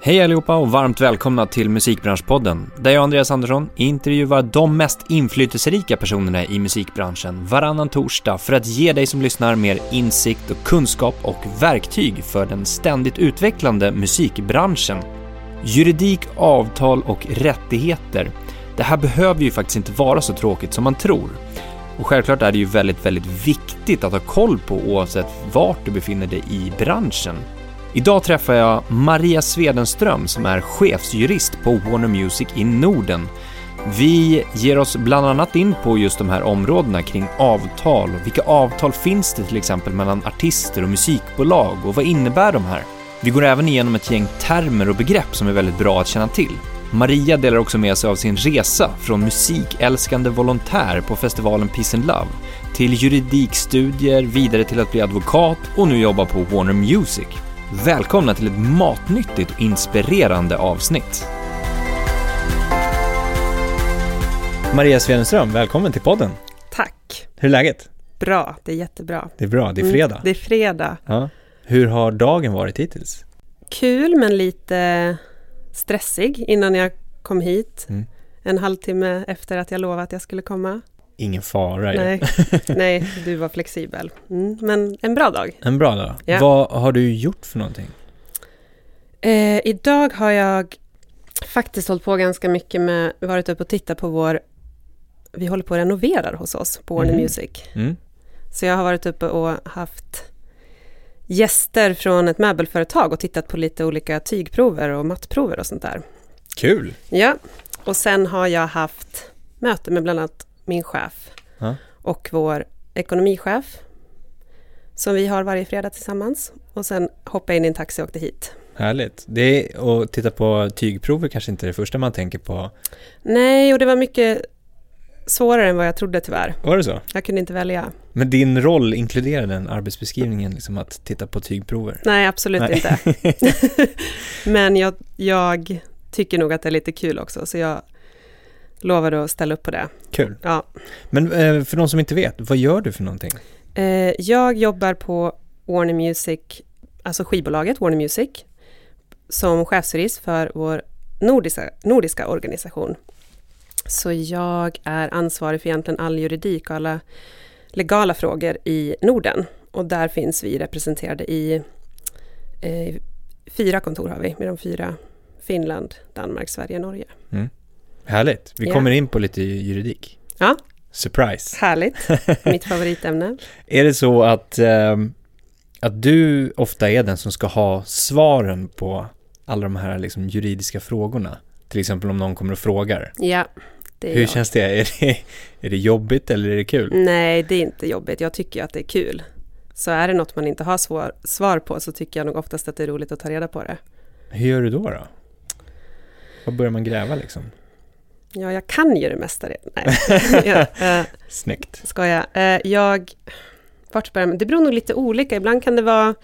Hej allihopa och varmt välkomna till Musikbranschpodden, där jag, Andreas Andersson, intervjuar de mest inflytelserika personerna i musikbranschen varannan torsdag för att ge dig som lyssnar mer insikt och kunskap och verktyg för den ständigt utvecklande musikbranschen. Juridik, avtal och rättigheter. Det här behöver ju faktiskt inte vara så tråkigt som man tror. Och självklart är det ju väldigt, väldigt viktigt att ha koll på oavsett vart du befinner dig i branschen. Idag träffar jag Maria Svedenström som är chefsjurist på Warner Music i Norden. Vi ger oss bland annat in på just de här områdena kring avtal vilka avtal finns det till exempel mellan artister och musikbolag och vad innebär de här? Vi går även igenom ett gäng termer och begrepp som är väldigt bra att känna till. Maria delar också med sig av sin resa från musikälskande volontär på festivalen Peace and Love till juridikstudier, vidare till att bli advokat och nu jobba på Warner Music. Välkomna till ett matnyttigt och inspirerande avsnitt. Maria Svenström, välkommen till podden. Tack. Hur är läget? Bra, det är jättebra. Det är bra, det är fredag. Mm, det är fredag. Ja. Hur har dagen varit hittills? Kul, men lite stressig innan jag kom hit. Mm. En halvtimme efter att jag lovade att jag skulle komma. Ingen fara nej, nej, du var flexibel. Mm, men en bra dag. En bra dag. Ja. Vad har du gjort för någonting? Eh, idag har jag faktiskt hållit på ganska mycket med, varit uppe och tittat på vår, vi håller på att renovera hos oss på Warner mm. Music. Mm. Så jag har varit uppe och haft gäster från ett möbelföretag och tittat på lite olika tygprover och mattprover och sånt där. Kul! Ja, och sen har jag haft möte med bland annat min chef ja. och vår ekonomichef som vi har varje fredag tillsammans. Och sen hoppade jag in i en taxi och åkte hit. Härligt. Det är, att titta på tygprover kanske inte är det första man tänker på. Nej, och det var mycket svårare än vad jag trodde tyvärr. Var det så? Jag kunde inte välja. Men din roll inkluderade den arbetsbeskrivningen, liksom att titta på tygprover? Nej, absolut Nej. inte. Men jag, jag, tycker nog att det är lite kul också, så jag lovade att ställa upp på det. Kul. Ja. Men eh, för de som inte vet, vad gör du för någonting? Eh, jag jobbar på Warner Music, alltså skivbolaget Warner Music, som chefsjurist för vår nordiska, nordiska organisation. Så jag är ansvarig för egentligen all juridik och alla legala frågor i Norden. Och där finns vi representerade i eh, fyra kontor har vi, med de fyra Finland, Danmark, Sverige, Norge. Mm. Härligt. Vi kommer in på lite juridik. Ja. Surprise. Härligt. Mitt favoritämne. är det så att, eh, att du ofta är den som ska ha svaren på alla de här liksom, juridiska frågorna? Till exempel om någon kommer och frågar. Ja. Hur jag. känns det? Är, det? är det jobbigt eller är det kul? Nej, det är inte jobbigt. Jag tycker att det är kul. Så är det något man inte har svar, svar på så tycker jag nog oftast att det är roligt att ta reda på det. Hur gör du då? då? Vad börjar man gräva liksom? Ja, jag kan ju det mesta redan. Nej. ja, uh, Snyggt. Ska jag? Uh, jag... Vart börjar? Det beror nog lite olika. Ibland kan det vara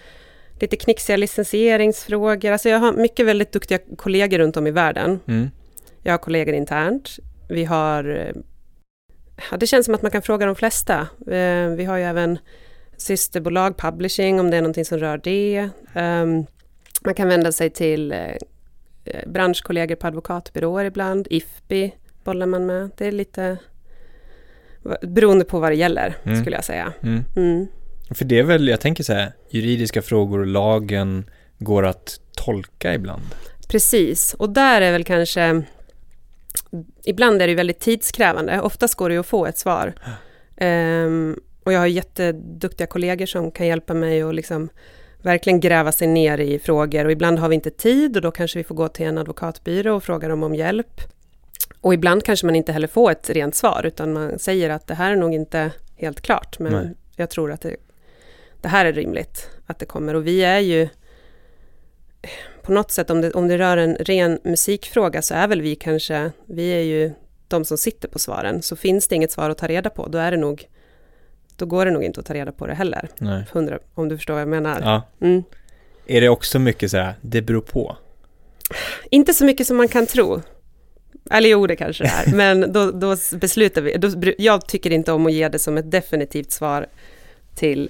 lite knixiga licensieringsfrågor. Alltså jag har mycket väldigt duktiga kollegor runt om i världen. Mm. Jag har kollegor internt. Vi har... Eh, ja, det känns som att man kan fråga de flesta. Uh, vi har ju även systerbolag, publishing, om det är någonting som rör det. Um, man kan vända sig till branschkollegor på advokatbyråer ibland, IFPI bollar man med. Det är lite beroende på vad det gäller, mm. skulle jag säga. Mm. Mm. För det är väl, jag tänker så här, juridiska frågor och lagen går att tolka ibland. Precis, och där är väl kanske Ibland är det väldigt tidskrävande, oftast går det att få ett svar. Um, och jag har jätteduktiga kollegor som kan hjälpa mig att liksom verkligen gräva sig ner i frågor och ibland har vi inte tid och då kanske vi får gå till en advokatbyrå och fråga dem om hjälp. Och ibland kanske man inte heller får ett rent svar, utan man säger att det här är nog inte helt klart, men Nej. jag tror att det, det, här är rimligt att det kommer. Och vi är ju på något sätt, om det, om det rör en ren musikfråga, så är väl vi kanske, vi är ju de som sitter på svaren. Så finns det inget svar att ta reda på, då är det nog, då går det nog inte att ta reda på det heller. Nej. 100, om du förstår vad jag menar. Ja. Mm. Är det också mycket så här, det beror på? Inte så mycket som man kan tro. Eller jo, det kanske det är. Men då, då beslutar vi. Då, jag tycker inte om att ge det som ett definitivt svar till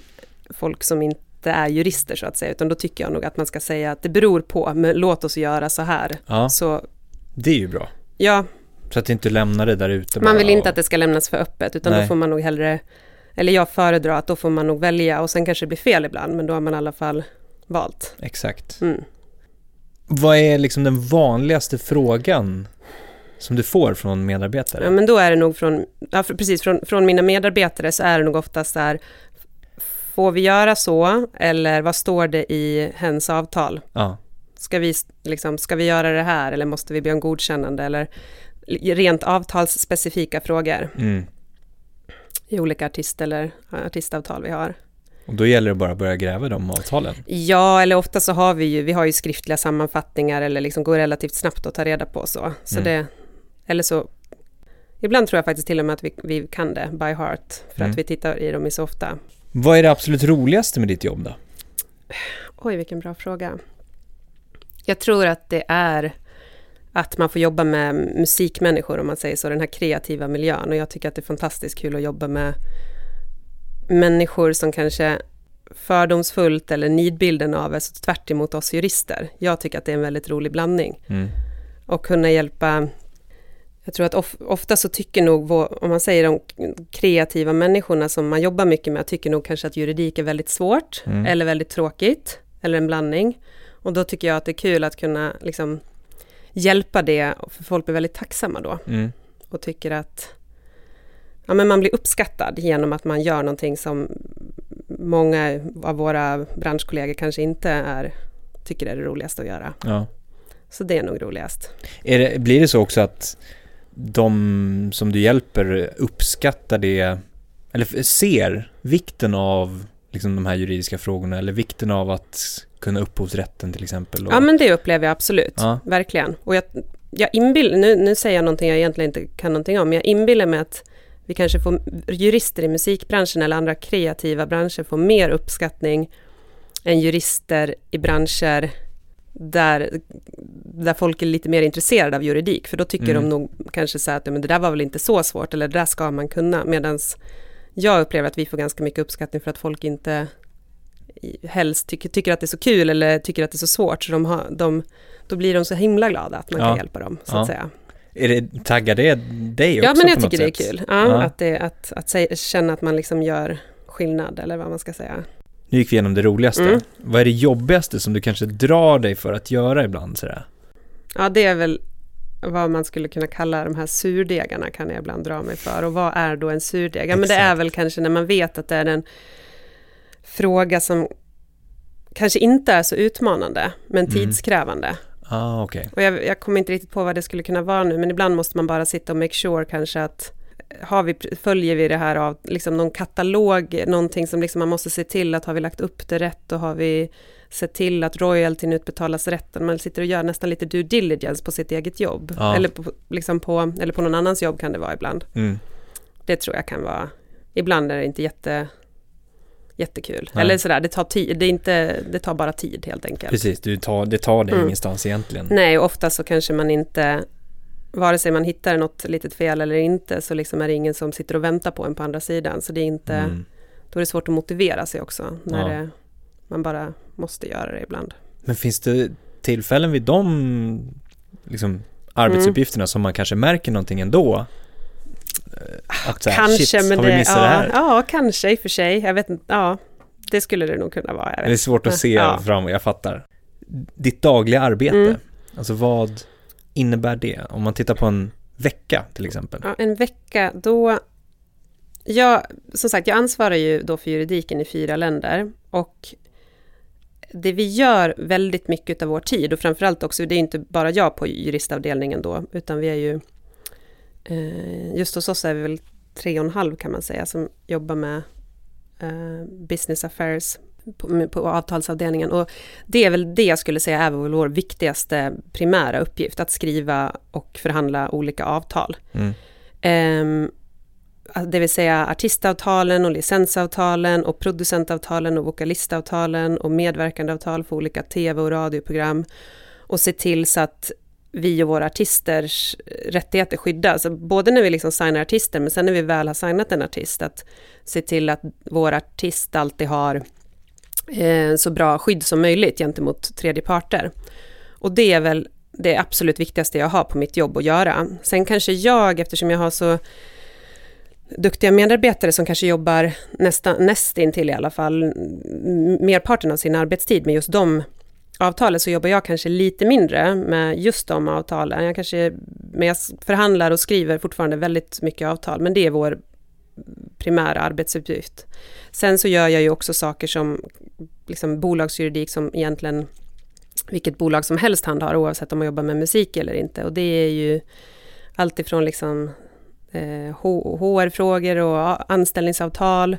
folk som inte är jurister så att säga, utan då tycker jag nog att man ska säga att det beror på, men låt oss göra så här. Ja, Så det är ju bra. ja, Så att inte lämnar det där ute man vill inte och- att det ska lämnas för öppet, utan Nej. då får man nog hellre, eller jag föredrar att då får man nog välja, och sen kanske det blir fel ibland, men då har man i alla fall valt. Exakt. Mm. Vad är liksom den vanligaste frågan som du får från medarbetare? Ja, men då är det nog från, ja, precis, från, från mina medarbetare så är det nog oftast så här, får vi göra så, eller vad står det i hens avtal? Ja, Ska vi, liksom, ska vi göra det här, eller måste vi be om godkännande, eller rent avtalsspecifika frågor mm. I olika artist eller artistavtal vi har. Och då gäller det bara att börja gräva de avtalen. Ja, eller ofta så har vi ju, vi har ju skriftliga sammanfattningar eller liksom går relativt snabbt att ta reda på så. Så Mm. det, eller så, ibland tror jag faktiskt till och med att vi, vi kan det by heart, för Mm. att vi tittar i dem i så ofta. Vad är det absolut roligaste med ditt jobb då? Oj, vilken bra fråga. Jag tror att det är att man får jobba med musikmänniskor, om man säger så, den här kreativa miljön. Och jag tycker att det är fantastiskt kul att jobba med människor som kanske fördomsfullt eller nidbilden av är så tvärt emot oss jurister. Jag tycker att det är en väldigt rolig blandning. Mm. Och kunna hjälpa jag tror att of, ofta så tycker nog, om man säger de kreativa människorna som man jobbar mycket med, tycker nog kanske att juridik är väldigt svårt, Mm. eller väldigt tråkigt, eller en blandning. Och då tycker jag att det är kul att kunna liksom hjälpa det, för folk blir väldigt tacksamma då, Mm. och tycker att ja, men man blir uppskattad genom att man gör någonting som många av våra branschkollegor kanske inte är, tycker är det roligaste att göra. Ja. Så det är nog roligast. Är det, blir det så också att de som du hjälper uppskattar det, eller ser vikten av liksom de här juridiska frågorna, eller vikten av att kunna upphovsrätten till exempel? Och, Ja, men det upplever jag absolut. Ja. Verkligen. Och jag, jag inbill, nu, nu säger jag någonting jag egentligen inte kan någonting om, men jag inbillar mig att vi kanske får jurister i musikbranschen eller andra kreativa branscher får mer uppskattning än jurister i branscher där, där folk är lite mer intresserade av juridik, för då tycker Mm. de nog kanske så att men det där var väl inte så svårt, eller det där ska man kunna, medan jag upplever att vi får ganska mycket uppskattning för att folk inte helst tycker, tycker att det är så kul eller tycker att det är så svårt, så de har, de, då blir de så himla glada att man Ja. kan hjälpa dem, så Ja. att säga. Är det, taggar det dig också Ja, men jag tycker det är sätt? kul. Ja. Att, det, att, att känna att man liksom gör skillnad, eller vad man ska säga. Nu gick vi igenom det roligaste. Mm. Vad är det jobbigaste som du kanske drar dig för att göra ibland sådär? Ja, det är väl vad man skulle kunna kalla de här surdegarna kan jag ibland dra mig för. Och vad är då en surdeg? Ja, men det är väl kanske när man vet att det är en fråga som kanske inte är så utmanande, men Mm. tidskrävande. Ah, okej. Och jag, jag kommer inte riktigt på vad det skulle kunna vara nu, men ibland måste man bara sitta och make sure kanske att har vi, följer vi det här av liksom någon katalog, någonting som liksom man måste se till att har vi lagt upp det rätt och har vi sett till att royaltyn utbetalas rätt. Man sitter och gör nästan lite due diligence på sitt eget jobb. Ja. Eller, på, liksom på, eller på någon annans jobb kan det vara ibland. Mm. Det tror jag kan vara, ibland är det inte jätte, jättekul. Nej. Eller sådär, det tar tid, det, är inte, det tar bara tid helt enkelt. Precis, du tar, det tar dig Mm. ingenstans egentligen. Nej, och ofta så kanske man inte, vare sig man hittar något litet fel eller inte, så liksom är det ingen som sitter och väntar på en på andra sidan. Så det är inte, Mm. då är det svårt att motivera sig också, när Ja. det, man bara måste göra det ibland. Men finns det tillfällen vid de liksom, arbetsuppgifterna som man kanske märker någonting ändå? Eh, Att här, kanske, shit, men har vi det, missat ja, det här? ja, kanske i och för sig. Jag vet inte, ja, det skulle det nog kunna vara. Det är svårt att se Ja. fram, jag fattar. Ditt dagliga arbete, Mm. alltså vad innebär det? Om man tittar på en vecka till exempel. Ja, en vecka, då... Jag, som sagt, jag ansvarar ju då för juridiken i fyra länder och det vi gör väldigt mycket av vår tid och framförallt också, det är inte bara jag på juristavdelningen då, utan vi är ju... Eh, just hos oss är vi väl tre och en halv kan man säga som jobbar med eh, business affairs på, på avtalsavdelningen. Och det är väl det jag skulle säga är vår viktigaste primära uppgift, att skriva och förhandla olika avtal. Mm. Ehm, det vill säga artistavtalen och licensavtalen och producentavtalen och vokalistavtalen och medverkandeavtal för olika tv och radioprogram. Och se till så att vi och våra artisters rättigheter skyddas. Både när vi liksom signar artister, men sen när vi väl har signat en artist, att se till att vår artist alltid har eh, så bra skydd som möjligt gentemot tredje parter. Och det är väl det absolut viktigaste jag har på mitt jobb att göra. Sen kanske jag, eftersom jag har så duktiga medarbetare som kanske jobbar nästan, nästintill i alla fall, merparten av sin arbetstid med just de avtalen, så jobbar jag kanske lite mindre med just de avtalen. Jag kanske, men jag förhandlar och skriver fortfarande väldigt mycket avtal, men det är vår primära arbetsuppgift. Sen så gör jag ju också saker som liksom bolagsjuridik som egentligen vilket bolag som helst handhar, oavsett om man jobbar med musik eller inte. Och det är ju alltifrån liksom eh, HR-frågor och anställningsavtal,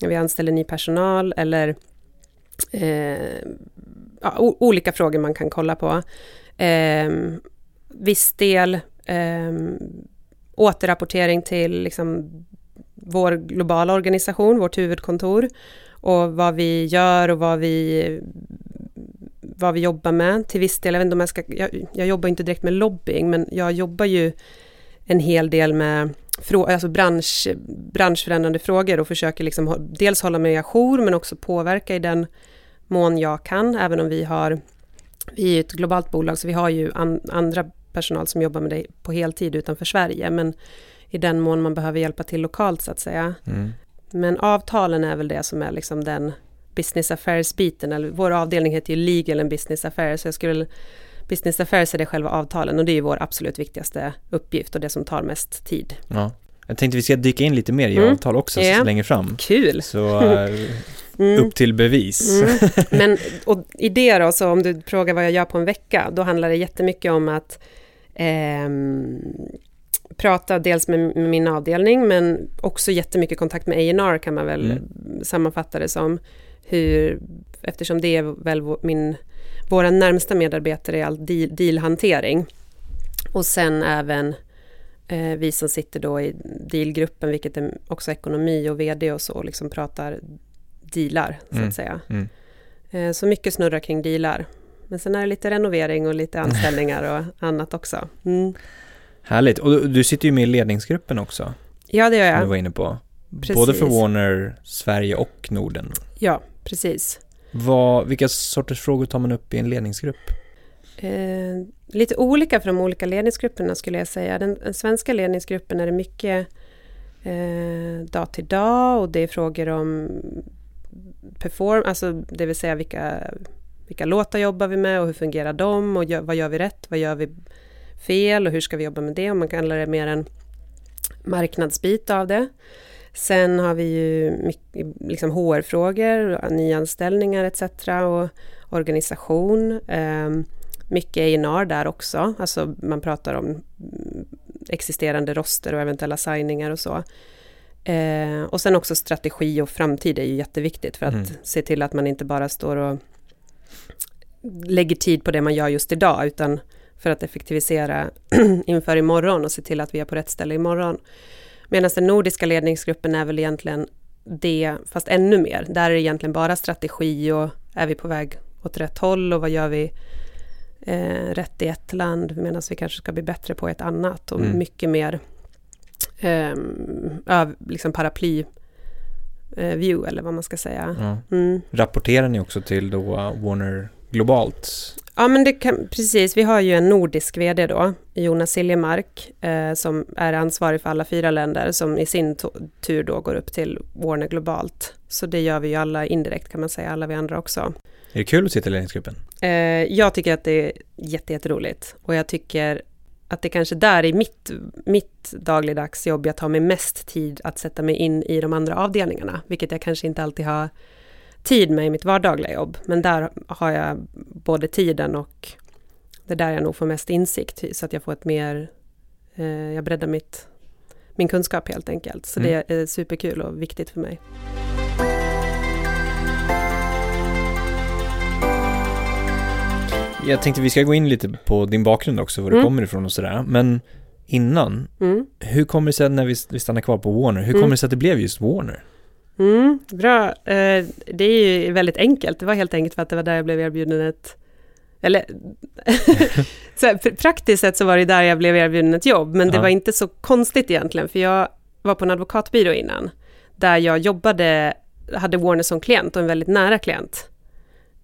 när vi anställer ny personal, eller eh, ja, olika frågor man kan kolla på. Eh, viss del eh, återrapportering till liksom, vår globala organisation, vårt huvudkontor, och vad vi gör och vad vi vad vi jobbar med till viss del. Jag, vet inte om jag, ska, jag, jag jobbar inte direkt med lobbying, men jag jobbar ju en hel del med alltså bransch, branschförändrande frågor och försöker liksom dels hålla mig ajour men också påverka i den mån jag kan, även om vi har vi är ett globalt bolag så vi har ju an, andra personal som jobbar med det på heltid utanför Sverige, men i den mån man behöver hjälpa till lokalt så att säga. Mm. Men avtalen är väl det som är liksom den business affairs-biten, eller vår avdelning heter ju legal and business affairs, så jag skulle Business affairs är det själva avtalen och det är ju vår absolut viktigaste uppgift och det som tar mest tid. Ja. Jag tänkte vi ska dyka in lite mer i mm. avtal också yeah. längre fram. Kul! Så uh, mm. upp till bevis. Mm. Men och i det då, så om du frågar vad jag gör på en vecka, då handlar det jättemycket om att eh, prata dels med, min avdelning, men också jättemycket kontakt med A&R kan man väl mm. sammanfatta det som. Hur, eftersom det är väl min våra närmsta medarbetare i all deal, dealhantering. Och sen även eh, vi som sitter då i dealgruppen, vilket är också ekonomi och VD och så, liksom pratar dealar, så mm. att säga. Mm. Eh, så mycket snurrar kring dealar. Men sen är det lite renovering och lite anställningar och annat också. Mm. Härligt. Och du sitter ju med i ledningsgruppen också. Ja, det gör jag. Som du var inne på. Precis. Både för Warner, Sverige och Norden. Ja, precis. Vad, vilka sorters frågor tar man upp i en ledningsgrupp? Eh, lite olika för de olika ledningsgrupperna skulle jag säga. Den, den svenska ledningsgruppen är det mycket eh, dag till dag och det är frågor om perform, alltså det vill säga vilka, vilka låtar jobbar vi med och hur fungerar de och gör, vad gör vi rätt, vad gör vi fel och hur ska vi jobba med det? Om man kallar det mer en marknadsbit av det. Sen har vi ju mycket, liksom HR-frågor, nyanställningar etc. och organisation. Eh, mycket A&R där också, alltså man pratar om existerande roster och eventuella signingar och så. Eh, och sen också strategi och framtid är ju jätteviktigt för att mm. se till att man inte bara står och lägger tid på det man gör just idag, utan för att effektivisera inför imorgon och se till att vi är på rätt ställe imorgon. Medan den nordiska ledningsgruppen är väl egentligen det, fast ännu mer. Där är det egentligen bara strategi och är vi på väg åt rätt håll och vad gör vi eh, rätt i ett land medan vi kanske ska bli bättre på ett annat och mm. mycket mer eh, liksom paraply eh, view eller vad man ska säga. Ja. Mm. Rapporterar ni också till då Warner globalt? Ja, men det kan, precis. Vi har ju en nordisk VD då, Jonas Siljemark, eh, som är ansvarig för alla fyra länder, som i sin tur då går upp till Warner globalt. Så det gör vi ju alla indirekt kan man säga, alla vi andra också. Är det kul att sitta i ledningsgruppen? Eh, jag tycker att det är jätteroligt och jag tycker att det kanske där i mitt, mitt dagligdags jobb jag tar mig mest tid att sätta mig in i de andra avdelningarna, vilket jag kanske inte alltid har tid med i mitt vardagliga jobb. Men där har jag både tiden och det är där jag nog får mest insikt så att jag får ett mer, eh, jag breddar mitt, min kunskap helt enkelt. Så mm. det är superkul och viktigt för mig. Jag tänkte vi ska gå in lite på din bakgrund också, var du mm. kommer ifrån och sådär. Men innan, mm. hur kommer det sig när vi, vi stannar kvar på Warner, hur mm. kommer det sig att det blev just Warner? Mm, bra. Eh, det är ju väldigt enkelt. Det var helt enkelt för att det var där jag blev erbjuden ett... Eller... så här, praktiskt sett så var det där jag blev erbjuden ett jobb, men det ja. var inte så konstigt egentligen, för jag var på en advokatbyrå innan, där jag jobbade hade Warner som klient och en väldigt nära klient.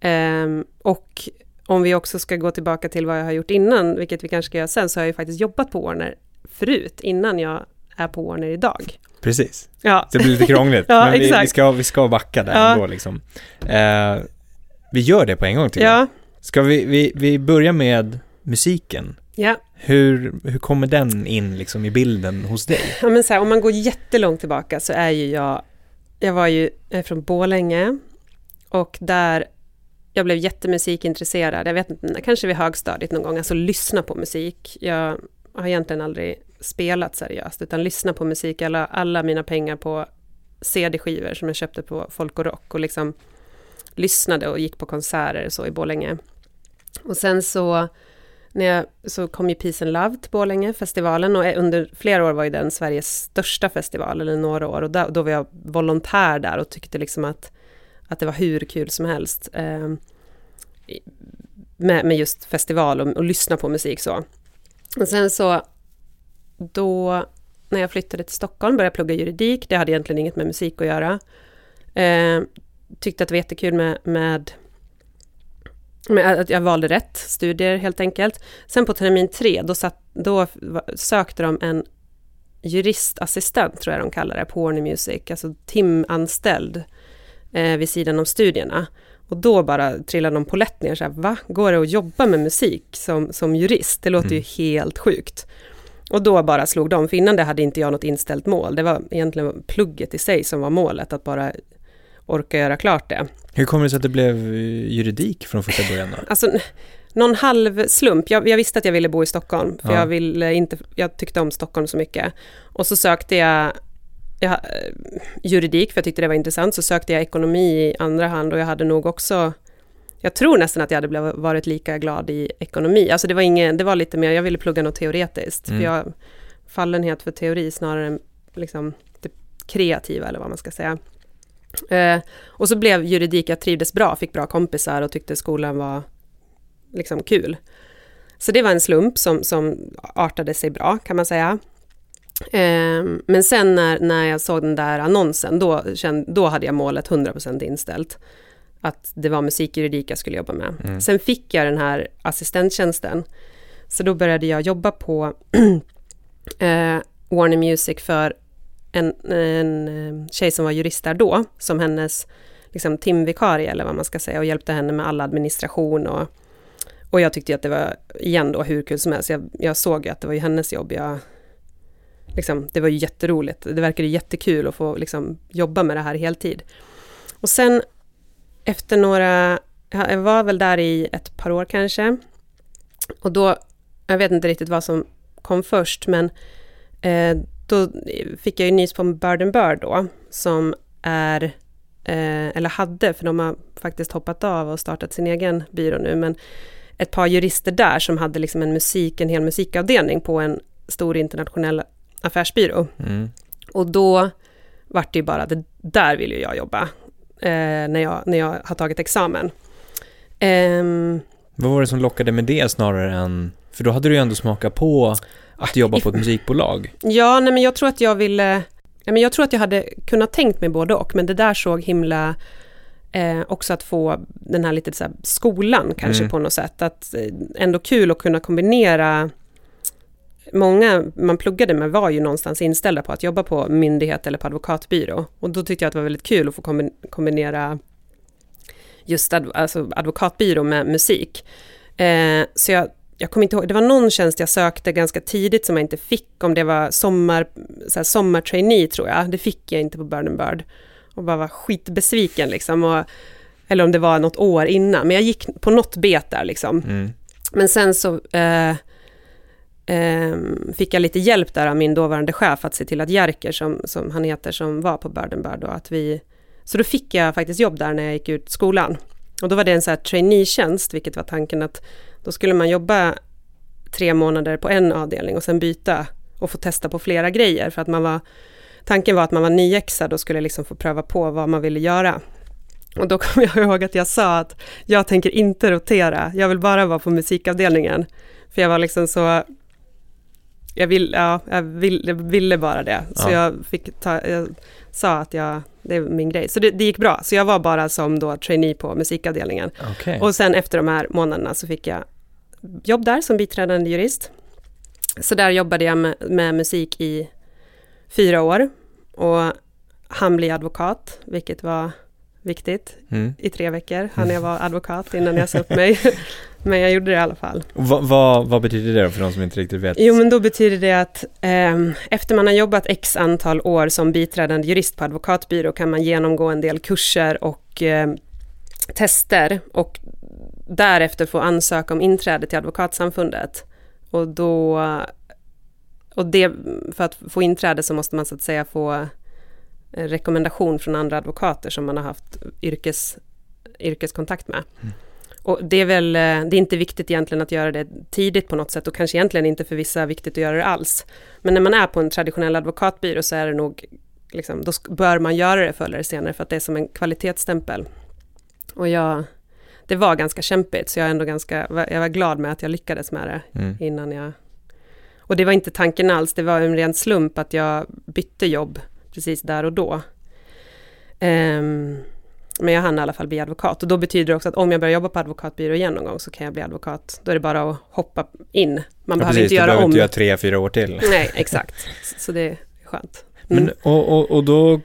Um, och om vi också ska gå tillbaka till vad jag har gjort innan, vilket vi kanske ska göra sen, så har jag ju faktiskt jobbat på Warner förut, innan jag är på Warner idag. Precis. Ja. Det blir lite krångligt, ja, men vi, exakt. vi, ska, vi ska backa där Ja. ändå liksom. Eh, vi gör det på en gång tycker jag. Ja, Ska vi, vi, vi börja med musiken. ja. Hur, hur kommer den in liksom i bilden hos dig? ja men så här, om man går jättelångt tillbaka så är ju jag, jag var ju jag är från Borlänge och där jag blev jättemusikintresserad, jag vet inte, kanske vid högstadiet någon gång, alltså lyssna på musik. Jag har egentligen aldrig spelat seriöst, utan lyssna på musik, alla, alla mina pengar på CD-skivor som jag köpte på Folk och Rock och liksom lyssnade och gick på konserter och så i Borlänge. Och sen så, när jag, så kom ju Peace and Love till Borlänge, festivalen, och under flera år var ju den Sveriges största festival, eller några år, och då, då var jag volontär där och tyckte liksom att, att det var hur kul som helst. Eh, med, med just festival och, och lyssna på musik så. Och sen så, då, när jag flyttade till Stockholm, började jag plugga juridik, det hade egentligen inget med musik att göra. Eh, tyckte att det var jättekul med, med, med att jag valde rätt studier helt enkelt. Sen på termin tre, då, satt, då sökte de en juristassistent, tror jag de kallar det, på Warner Music, alltså timanställd eh, vid sidan om studierna. Och då bara trillade de polett ner, så här, va? Går det att jobba med musik som, som jurist? Det låter ju helt sjukt. Och då bara slog de, för innan det hade inte jag något inställt mål. Det var egentligen plugget i sig som var målet, att bara orka göra klart det. Hur kommer det sig att det blev eh, juridik från första början då? Alltså, någon halv slump. Jag, jag visste att jag ville bo i Stockholm, för Ja. jag, ville inte, jag tyckte om Stockholm så mycket. Och så sökte jag, jag eh, juridik, för jag tyckte det var intressant, så sökte jag ekonomi i andra hand och jag hade nog också jag tror nästan att jag hade varit lika glad i ekonomi. Alltså det var, ingen, det var lite mer, jag ville plugga något teoretiskt. Mm. För jag fallenhet för teori snarare än liksom, det kreativa, eller vad man ska säga. Eh, och så blev juridik, jag trivdes bra, fick bra kompisar och tyckte skolan var liksom kul. Så det var en slump som, som artade sig bra, kan man säga. Eh, men sen när, när jag såg den där annonsen, då, kände, då hade jag målet 100% inställt. Att det var musikjuridik jag skulle jobba med. Mm. Sen fick jag den här assistenttjänsten. Så då började jag jobba på eh, Warner Music för en, en eh, tjej som var jurist där då, som hennes liksom, timvikarie eller vad man ska säga, och hjälpte henne med all administration och, och jag tyckte att det var, igen då, hur kul som helst. Jag, jag såg ju att det var ju hennes jobb. Jag, liksom, det var ju jätteroligt. Det verkade jättekul att få liksom, jobba med det här heltid. Och sen efter några, jag var väl där i ett par år kanske. Och då, jag vet inte riktigt vad som kom först, men eh, då fick jag ju nys på Bird and Bird då, som är, eh, eller hade, för de har faktiskt hoppat av och startat sin egen byrå nu, men ett par jurister där som hade liksom en musik, en hel musikavdelning på en stor internationell affärsbyrå. Mm. Och då vart det ju bara, det där vill ju jag jobba, eh, när, jag, när jag har tagit examen. Ehm, Vad var det som lockade med det snarare än... För då hade du ju ändå smakat på att jobba på ett musikbolag. Ja, nej, men jag tror att jag ville... Ja, men jag tror att jag hade kunnat tänkt mig både och, men det där såg himla... Eh, också att få den här lite så här skolan kanske Mm. på något sätt. Att eh, ändå kul att kunna kombinera... Många man pluggade med var ju någonstans inställda på att jobba på myndighet eller på advokatbyrå. Och då tyckte jag att det var väldigt kul att få kombi- kombinera just adv- alltså advokatbyrå med musik. Eh, så jag, jag kommer inte ihåg, det var någon tjänst jag sökte ganska tidigt som jag inte fick, om det var sommar, så här, sommartrainee tror jag, det fick jag inte på Bird and Bird. Och bara var skitbesviken liksom, och, eller om det var något år innan, men jag gick på något bet där liksom. Mm. Men sen så eh, Ehm, fick jag lite hjälp där av min dåvarande chef att se till att Jerker, som, som han heter, som var på Burdenbird, Bird, och att vi... Så då fick jag faktiskt jobb där när jag gick ut skolan. Och då var det en så här trainee-tjänst, vilket var tanken att då skulle man jobba tre månader på en avdelning och sen byta och få testa på flera grejer, för att man var... Tanken var att man var nyexad och skulle liksom få pröva på vad man ville göra. Och då kommer jag ihåg att jag sa att jag tänker inte rotera, jag vill bara vara på musikavdelningen. För jag var liksom så jag, vill, ja, jag, vill, jag ville bara det. Så Ja. jag fick ta, jag sa att jag, det är min grej. Så det, det gick bra. Så jag var bara som då trainee på musikavdelningen. Okej. Och sen efter de här månaderna så fick jag jobb där som biträdande jurist. Så där jobbade jag med, med musik i fyra år. Och han bli advokat, vilket var viktigt Mm. i tre veckor. Han jag var advokat innan jag sa upp mig. Men jag gjorde det i alla fall. Och vad, vad, betyder det då för de som inte riktigt vet? Jo, men då betyder det att ehm, efter man har jobbat x antal år som biträdande jurist på advokatbyrå kan man genomgå en del kurser och ehm, tester och därefter få ansöka om inträde till advokatsamfundet. Och då, och det, för att få inträde så måste man så att säga få eh, rekommendation från andra advokater som man har haft yrkes, yrkeskontakt med. Och det är väl, eh, det är inte viktigt egentligen att göra det tidigt på något sätt och kanske egentligen inte för vissa viktigt att göra det alls. Men när man är på en traditionell advokatbyrå så är det nog, liksom, då bör man göra det förr eller senare för att det är som en kvalitetsstämpel. Och jag, det var ganska kämpigt så jag är ändå ganska, jag var glad med att jag lyckades med det Mm. innan jag... Och det var inte tanken alls, det var en ren slump att jag bytte jobb precis där och då. Ehm, men jag hann i alla fall bli advokat och då betyder det också att om jag börjar jobba på advokatbyrå igen någon gång så kan jag bli advokat. Då är det bara att hoppa in. Man Ja, behöver precis, inte du göra behöver om. inte göra tre, fyra år till. Nej, exakt. Så det är skönt. Mm. Men, och, och, och då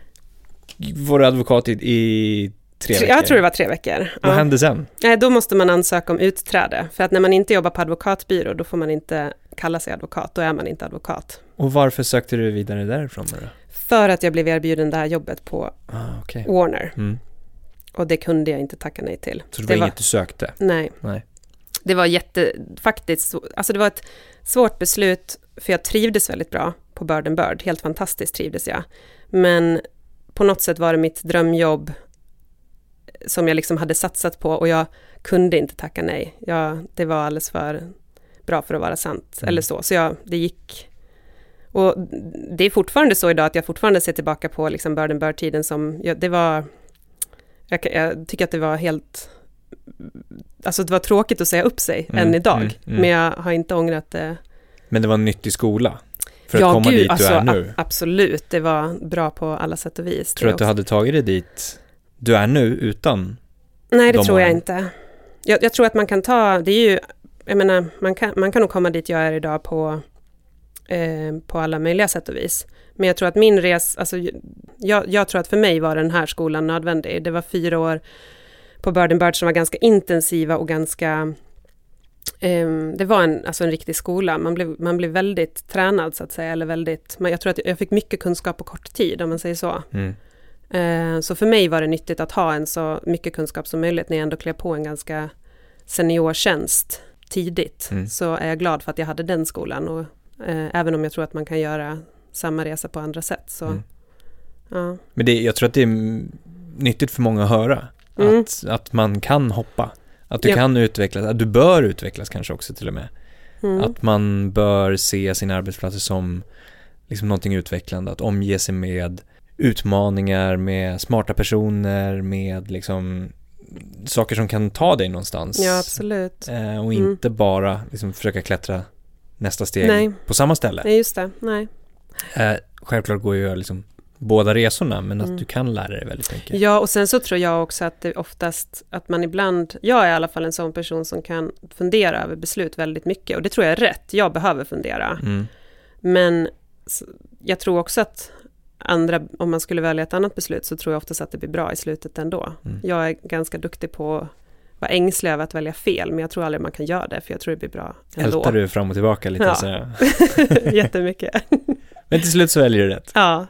var du advokat i, i tre veckor? jag tror det var tre veckor. Vad Ja. hände sen? Nej, då måste man ansöka om utträde. För att när man inte jobbar på advokatbyrå, då får man inte kalla sig advokat. Då är man inte advokat. Och varför sökte du vidare därifrån då? För att jag blev erbjuden det här jobbet på Ah, okej. Warner. Mm. Och det kunde jag inte tacka nej till. Så det var inget du sökte? Nej. Nej. Det var jätte, faktiskt, så- alltså det var ett svårt beslut, för jag trivdes väldigt bra på Bird and Bird, helt fantastiskt trivdes jag. Men på något sätt var det mitt drömjobb som jag liksom hade satsat på och jag kunde inte tacka nej. Jag, det var alldeles för bra för att vara sant, Mm. eller så. Så jag, det gick. Och det är fortfarande så idag att jag fortfarande ser tillbaka på liksom Bird and Bird-tiden som, ja, det var, jag, jag tycker att det var helt, alltså det var tråkigt att säga upp sig Mm, än idag. mm, mm. Men jag har inte ångrat det. Men det var en nyttig skola? För ja, att komma gud, dit alltså, du är a- nu? Absolut, det var bra på alla sätt och vis. Tror du att du hade tagit dig dit du är nu utan? Nej, det de tror jag åren? inte. Jag, jag tror att man kan ta, det är ju, jag menar, man kan, man kan nog komma dit jag är idag på, eh, på alla möjliga sätt och vis. Men jag tror att min res, alltså, jag, jag tror att för mig var den här skolan nödvändig. Det var fyra år på Bird and Bird som var ganska intensiva och ganska ehm, det var en, alltså en riktig skola. Man blev, man blev väldigt tränad så att säga. Eller väldigt, man, jag tror att jag fick mycket kunskap på kort tid om man säger så. Mm. Eh, Så för mig var det nyttigt att ha en så mycket kunskap som möjligt när jag ändå klev på en ganska seniortjänst tidigt. Mm. Så är jag glad för att jag hade den skolan. Och, eh, även om jag tror att man kan göra samma resa på andra sätt. Så, Mm. ja. Men det, jag tror att det är mm, nyttigt för många att höra. Mm. Att, att man kan hoppa. Att du Ja. kan utvecklas, att du bör utvecklas kanske också till och med. Mm. Att man bör se sina arbetsplatser som liksom någonting utvecklande, att omge sig med utmaningar, med smarta personer, med liksom saker som kan ta dig någonstans. ja, absolut. Eh, och Mm. inte bara liksom försöka klättra nästa steg Nej. på samma ställe. Nej, just det. Nej. Eh, självklart går ju att liksom båda resorna, men att Mm. du kan lära dig väldigt mycket. Ja, och sen så tror jag också att det oftast, att man ibland, jag är i alla fall en sån person som kan fundera över beslut väldigt mycket. Och det tror jag är rätt, jag behöver fundera. Mm. Men jag tror också att andra, om man skulle välja ett annat beslut så tror jag oftast att det blir bra i slutet ändå. Mm. Jag är ganska duktig på att vara ängslig över att välja fel, men jag tror aldrig man kan göra det, för jag tror det blir bra ändå. Ältar du fram och tillbaka lite Ja. sådär. Jättemycket. Men till slut så väljer du rätt. Ja.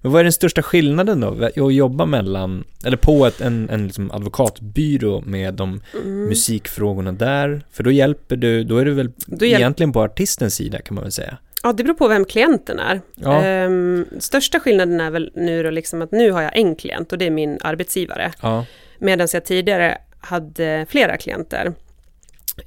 Men vad är den största skillnaden då? Att jobba mellan, eller på ett, en, en liksom advokatbyrå med de Mm. musikfrågorna där? För då hjälper du, då är du väl Då hjäl- egentligen på artistens sida kan man väl säga? ja, det beror på vem klienten är. Ja, Ehm, största skillnaden är väl nu då liksom att nu har jag en klient och det är min arbetsgivare. ja, Medan jag tidigare hade flera klienter.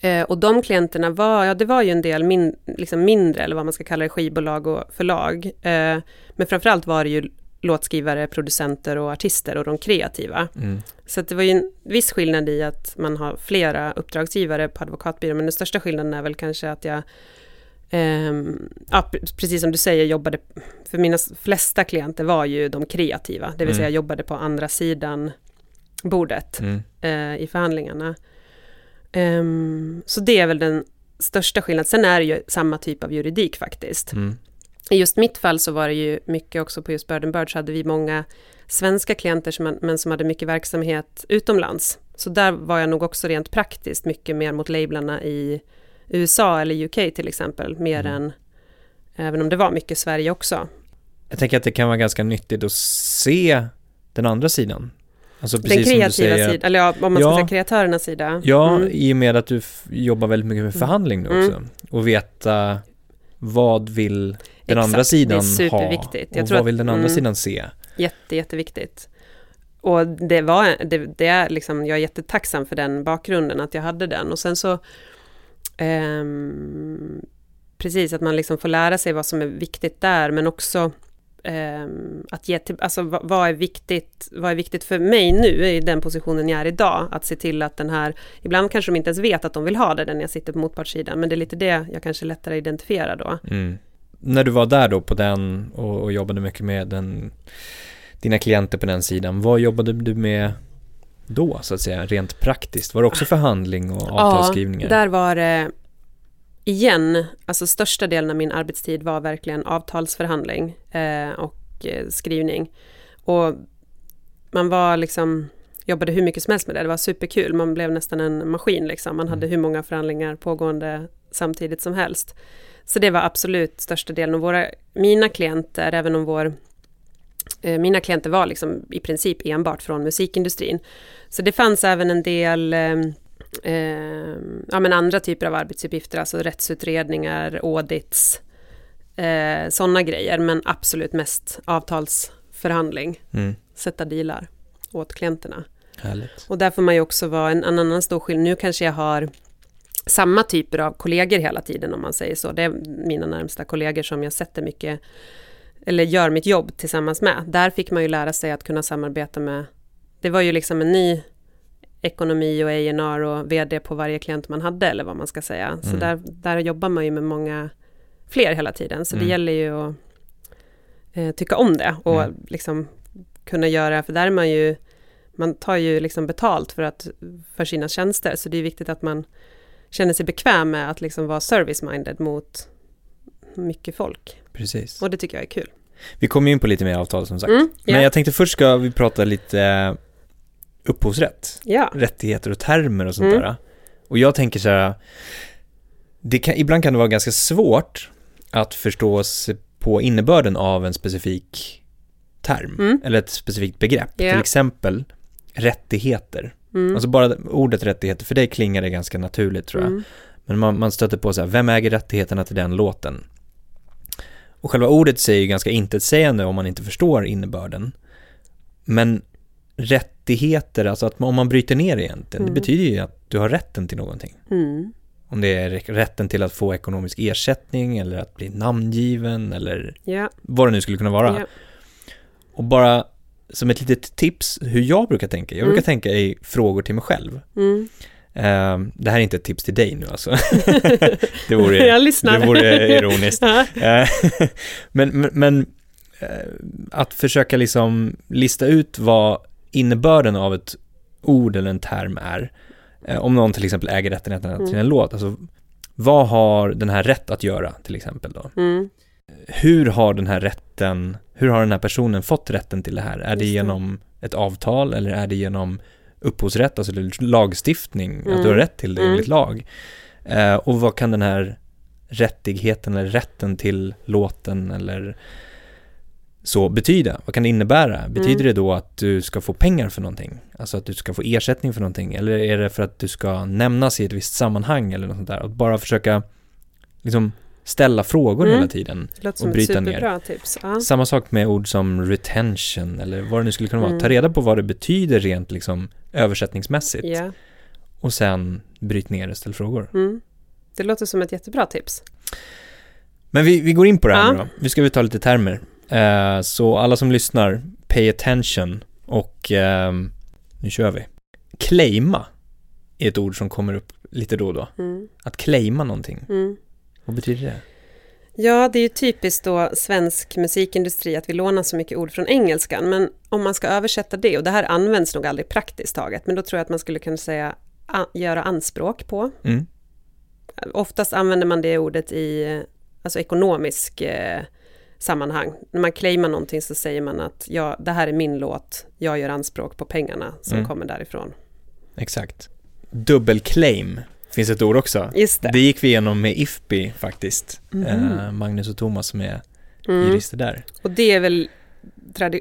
Eh, och de klienterna var, ja det var ju en del min, liksom mindre, eller vad man ska kalla det, skivbolag och förlag. Eh, men framförallt var det ju låtskrivare, producenter och artister och de kreativa. mm, Så det var ju en viss skillnad i att man har flera uppdragsgivare på advokatbyrån, men den största skillnaden är väl kanske att jag Ehm, ja, precis som du säger, jobbade, för mina flesta klienter var ju de kreativa, det vill Mm. säga jobbade på andra sidan bordet Mm. eh, i förhandlingarna. Ehm, så det är väl den största skillnaden. Sen är det ju samma typ av juridik faktiskt. Mm. I just mitt fall så var det ju mycket också på just Bird and Bird så hade vi många svenska klienter som, men som hade mycket verksamhet utomlands. Så där var jag nog också rent praktiskt mycket mer mot lablarna i USA eller UK till exempel, mer Mm. än även om det var mycket Sverige också. Jag tänker att det kan vara ganska nyttigt att se den andra sidan. Alltså Den kreativa sidan, eller ja, om man ska Ja. säga kreatörernas sida. Ja, Mm. i och med att du jobbar väldigt mycket med förhandling nu Mm. också. Och veta vad vill den Exakt, andra sidan det är ha? superviktigt. Och vad att- vill den andra mm. sidan se? Jätte, jätteviktigt. Och det var, det, det är liksom, jag är jättetacksam för den bakgrunden, att jag hade den. Och sen så, ehm, precis, att man liksom får lära sig vad som är viktigt där, men också att ge till, alltså vad, vad är viktigt, vad är viktigt för mig nu i den positionen jag är idag, att se till att den här, ibland kanske de inte ens vet att de vill ha det när jag sitter på motpartssidan, men det är lite det jag kanske lättare identifierar då. Mm. När du var där då på den och, och jobbade mycket med den, dina klienter på den sidan, vad jobbade du med då så att säga, rent praktiskt? Var det också förhandling och avtalsskrivningar? Ja, där var det igen, alltså största delen av min arbetstid var verkligen avtalsförhandling eh, och eh, skrivning. Och man var liksom, jobbade hur mycket som helst med det, det var superkul, man blev nästan en maskin liksom, man hade Mm. hur många förhandlingar pågående samtidigt som helst. Så det var absolut största delen, och våra, mina klienter, även om vår eh, mina klienter var liksom i princip enbart från musikindustrin. Så det fanns även en del eh, eh, ja, men andra typer av arbetsuppgifter, alltså rättsutredningar, audits, eh, sådana grejer, men absolut mest avtalsförhandling, Mm. sätta dealar åt klienterna. Härligt. Och där får man ju också vara en, en annan stor skillnad. Nu kanske jag har samma typer av kollegor hela tiden om man säger så. Det är mina närmsta kollegor som jag sätter mycket, eller gör mitt jobb tillsammans med. Där fick man ju lära sig att kunna samarbeta med, det var ju liksom en ny ekonomi och A&R och vd på varje klient man hade eller vad man ska säga. Så Mm. där, där jobbar man ju med många fler hela tiden. Så Mm. det gäller ju att eh, tycka om det och Mm. liksom kunna göra, för där är man ju man tar ju liksom betalt för, att, för sina tjänster, så det är viktigt att man känner sig bekväm med att liksom vara service-minded mot mycket folk. Precis. Och det tycker jag är kul. Vi kommer in på lite mer avtal som sagt. Mm, ja. Men jag tänkte först ska vi prata lite upphovsrätt. ja. rättigheter och termer och sånt Mm. där. Och jag tänker så här, det kan, ibland kan det vara ganska svårt att förstå sig på innebörden av en specifik term, Mm. eller ett specifikt begrepp. Ja. Till exempel rättigheter. Mm. Alltså bara ordet rättigheter, för dig klingar det ganska naturligt tror jag. Mm. Men man, man stöter på så här, vem äger rättigheterna till den låten? Och själva ordet säger ju ganska intetsägande om man inte förstår innebörden. Men rättigheter, alltså att om man bryter ner det egentligen, Mm. det betyder ju att du har rätten till någonting. Mm. Om det är rä- rätten till att få ekonomisk ersättning eller att bli namngiven eller Ja. vad det nu skulle kunna vara. Ja. Och bara som ett litet tips hur jag brukar tänka. Jag Mm. brukar tänka i frågor till mig själv. Eh, det här är inte ett tips till dig nu alltså. det vore, det vore ironiskt. Ja. Eh, men men, men eh, att försöka liksom lista ut vad innebörden av ett ord eller en term är. Eh, Om någon till exempel äger rättigheterna till Mm. en låt. Alltså, vad har den här rätt att göra till exempel då? Mm. Hur har den här rätten, hur har den här personen fått rätten till det här? Är Just det genom ett avtal eller är det genom upphovsrätt, alltså lagstiftning, att Mm. du har rätt till det Mm. enligt lag? Eh, och vad kan den här rättigheten eller rätten till låten eller så betyda? Vad kan det innebära? Betyder Mm. det då att du ska få pengar för någonting? Alltså att du ska få ersättning för någonting? Eller är det för att du ska nämnas i ett visst sammanhang eller något sånt där? Och bara försöka liksom ställa frågor Mm. hela tiden. Låter Och bryta ner. tips. Ja. Samma sak med ord som retention eller vad det nu skulle kunna vara. Mm. Ta reda på vad det betyder rent liksom översättningsmässigt. Ja. Och sen bryt ner och ställ frågor. Mm. Det låter som ett jättebra tips. Men vi, vi går in på det här Ja. nu då. Vi ska vi ta lite termer. Eh, så alla som lyssnar, pay attention och ehm, nu kör vi. Claima är ett ord som kommer upp lite då och då. Mm. Att claima någonting. Mm. Vad betyder det? Ja, det är ju typiskt då svensk musikindustri att vi lånar så mycket ord från engelskan. Men om man ska översätta det, och det här används nog aldrig praktiskt taget, men då tror jag att man skulle kunna säga a, göra anspråk på. Mm. Oftast använder man det ordet i alltså ekonomisk eh, sammanhang. När man claimar någonting så säger man att ja, det här är min låt, jag gör anspråk på pengarna som Mm. kommer därifrån. Exakt. Dubbelclaim finns ett ord också. Just det. Det gick vi igenom med IFPI faktiskt. Mhm. Eh, Magnus och Thomas som är Mm. jurister där. Och det är väl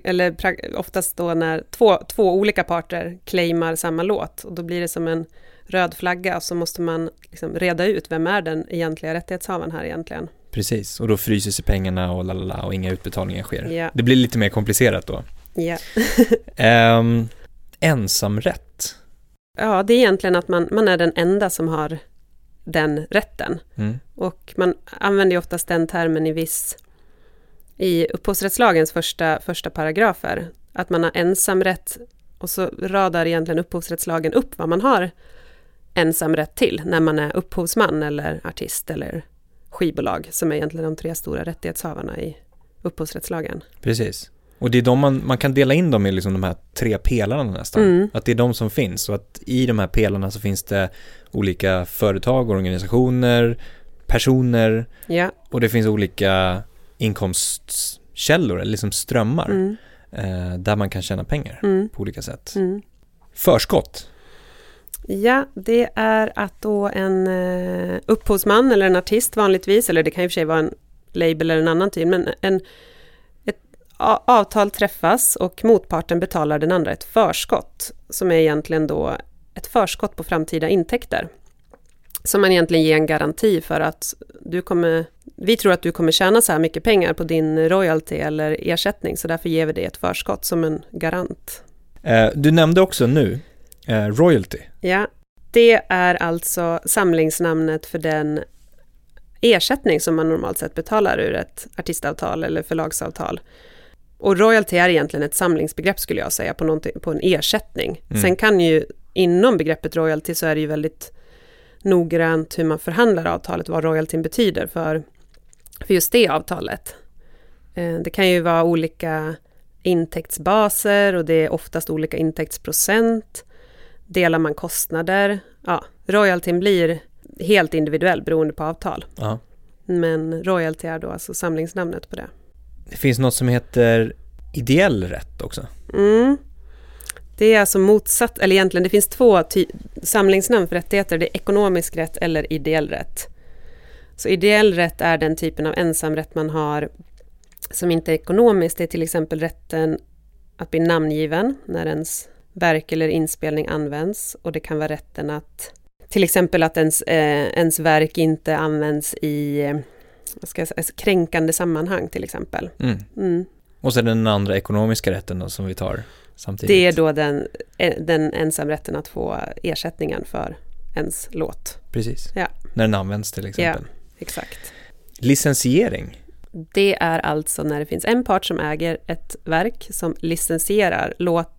eller oftast då när två, två olika parter claimar samma låt och då blir det som en röd flagga och så måste man liksom reda ut vem är den egentliga rättighetshavaren här egentligen. Precis, och då fryser sig pengarna och lalala och inga utbetalningar sker. Ja. Det blir lite mer komplicerat då. Ja. Ehm, ensamrätt. ja, det är egentligen att man, man är den enda som har den rätten. Mm. Och man använder ju oftast den termen i viss... I upphovsrättslagens första, första paragrafer, att man har ensamrätt och så radar egentligen upphovsrättslagen upp vad man har ensamrätt till när man är upphovsman eller artist eller skivbolag, som är egentligen de tre stora rättighetshavarna i upphovsrättslagen. Precis. Och det är de man, man kan dela in dem i liksom de här tre pelarna nästan. Mm. Att det är de som finns och att i de här pelarna så finns det olika företag, organisationer, personer Ja. och det finns olika inkomstkällor eller liksom strömmar Mm. eh, där man kan tjäna pengar Mm. på olika sätt. Mm. Förskott. Ja, det är att då en eh, upphovsman eller en artist vanligtvis, eller det kan i och för sig vara en label eller en annan typ, men en, ett avtal träffas och motparten betalar den andra ett förskott, som är egentligen då ett förskott på framtida intäkter. Som man egentligen ger en garanti för att du kommer, vi tror att du kommer tjäna så här mycket pengar på din royalty eller ersättning, så därför ger vi dig ett förskott som en garant. Eh, du nämnde också nu eh, royalty. Ja, det är alltså samlingsnamnet för den ersättning som man normalt sett betalar ur ett artistavtal eller förlagsavtal. Och royalty är egentligen ett samlingsbegrepp skulle jag säga på, på en ersättning. Mm. Sen kan ju inom begreppet royalty så är det ju väldigt noggrant hur man förhandlar avtalet, vad royaltyn betyder för, för just det avtalet. Eh, Det kan ju vara olika intäktsbaser och det är oftast olika intäktsprocent. Delar man kostnader? Ja, royaltyn blir helt individuell beroende på avtal. Ja. Men royalty är då alltså samlingsnamnet på det. Det finns något som heter ideell rätt också. Mm. Det är alltså motsatt, eller egentligen det finns två ty- samlingsnamn för rättigheter. Det är ekonomisk rätt eller ideell rätt. Så ideell rätt är den typen av ensamrätt man har som inte är ekonomisk. Det är till exempel rätten att bli namngiven när ens verk eller inspelning används. Och det kan vara rätten att till exempel att ens, eh, ens verk inte används i eh, säga, kränkande sammanhang till exempel. Mm. Mm. Och sen den andra ekonomiska rätten då, som vi tar samtidigt. Det är då den, eh, den ensamrätten att få ersättningen för ens låt. Precis. Ja. När den används till exempel. Exakt. Licensiering. Det är alltså när det finns en part som äger ett verk som licensierar, låt,